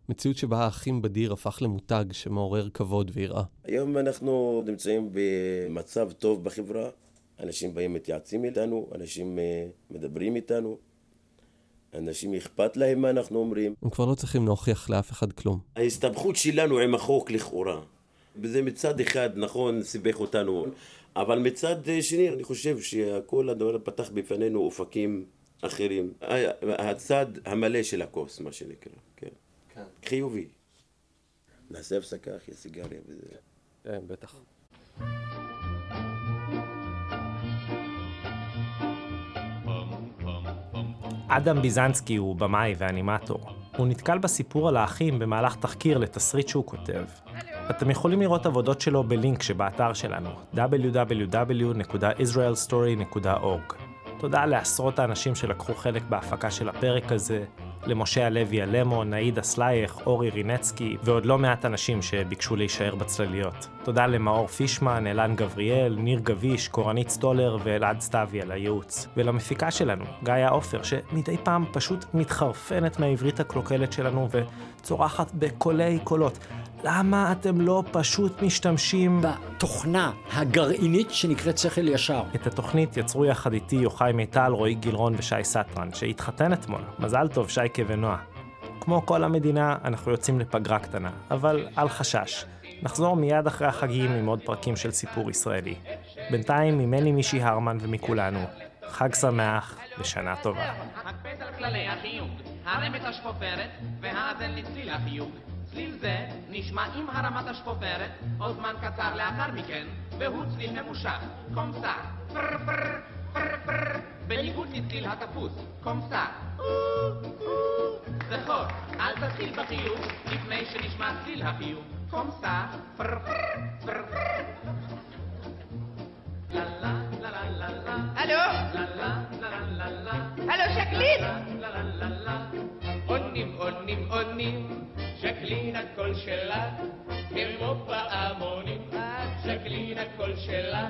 מציאות שבה האחים בדיר הפך למותג שמעורר כבוד ויראה. היום אנחנו נמצאים במצב טוב בחברה. אנשים באים מתייעצים איתנו, אנשים מדברים איתנו. אנשים אכפת להם מה אנחנו אומרים. הם כבר לא צריכים להוכיח לאף אחד כלום. ההסתבכות שלנו עם החוק לכאורה. וזה מצד אחד, נכון, סיבך אותנו, אבל מצד שני, אני חושב שכל הדבר פתח בפנינו אופקים אחרים. הצד המלא של הכוס, מה שנקרא, כן. כן. חיובי. נעשה הפסקה, אחי, סיגריה וזה. כן, בטח. אדם ביזנסקי הוא במאי ואנימטור. הוא נתקל בסיפור על האחים במהלך תחקיר לתסריט שהוא כותב. אתם יכולים לראות עבודות שלו בלינק שבאתר שלנו, www.israelstory.org. תודה לעשרות האנשים שלקחו חלק בהפקה של הפרק הזה, למשה הלוי אלמו, נעידה סלייך, אורי רינצקי, ועוד לא מעט אנשים שביקשו להישאר בצלליות. תודה למאור פישמן, אלן גבריאל, ניר גביש, קורנית סטולר ואלעד סתיוי על הייעוץ. ולמפיקה שלנו, גיא עופר, שמדי פעם פשוט מתחרפנת מהעברית הקלוקלת שלנו וצורחת בקולי קולות. למה אתם לא פשוט משתמשים בתוכנה הגרעינית שנקראת שכל ישר? את התוכנית יצרו יחד איתי יוחאי מיטל, רועי גילרון ושי סטרן, שהתחתן אתמול. מזל טוב, שייקה ונועה. כמו כל המדינה, אנחנו יוצאים לפגרה קטנה, אבל אל חשש. נחזור מיד אחרי החגים עם עוד פרקים של סיפור ישראלי. בינתיים, ממני מישי הרמן ומכולנו, חג שמח ושנה טובה. החיוג. צליל זה נשמע עם הרמת השפופרת, או זמן קצר לאחר מכן, והוא צליל ממושך, כמו זה, פר פר פר פר, בניגוד לצליל התפוס, כמו זה, זכור, אל תתחיל בחיוג, לפני שנשמע צליל החיוג, כמו זה, פר פר פר פר. הלו? הלו שקלית? עונים עונים, ז'קלין הקול שלה, כמו פעמונים, ז'קלין הקול שלה,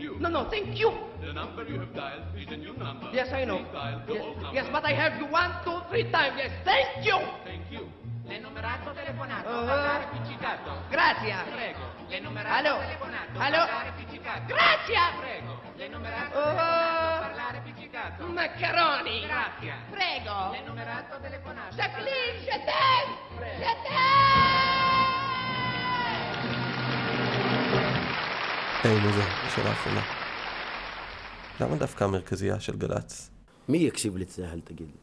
No, no, thank you. The number you have dialed is a new number. Yes, I know. Please dial the Yes, old number. yes, but I have you one, two, three times. Yes, thank you. Thank you. L'enumerato telefonato, Uh-huh. parlare appiccicato. Grazie. Prego. L'enumerato Allô telefonato, Allô parlare appiccicato. Grazie. Prego. L'enumerato Uh-huh. telefonato, parlare appiccicato. Maccheroni. Grazie. Prego. L'enumerato telefonato. Jacqueline, je t'aime. Je היי, מוזה, שאלה אחרונה. למה דווקא המרכזייה של גל"צ? מי יקשיב לצה"ל, תגיד לי?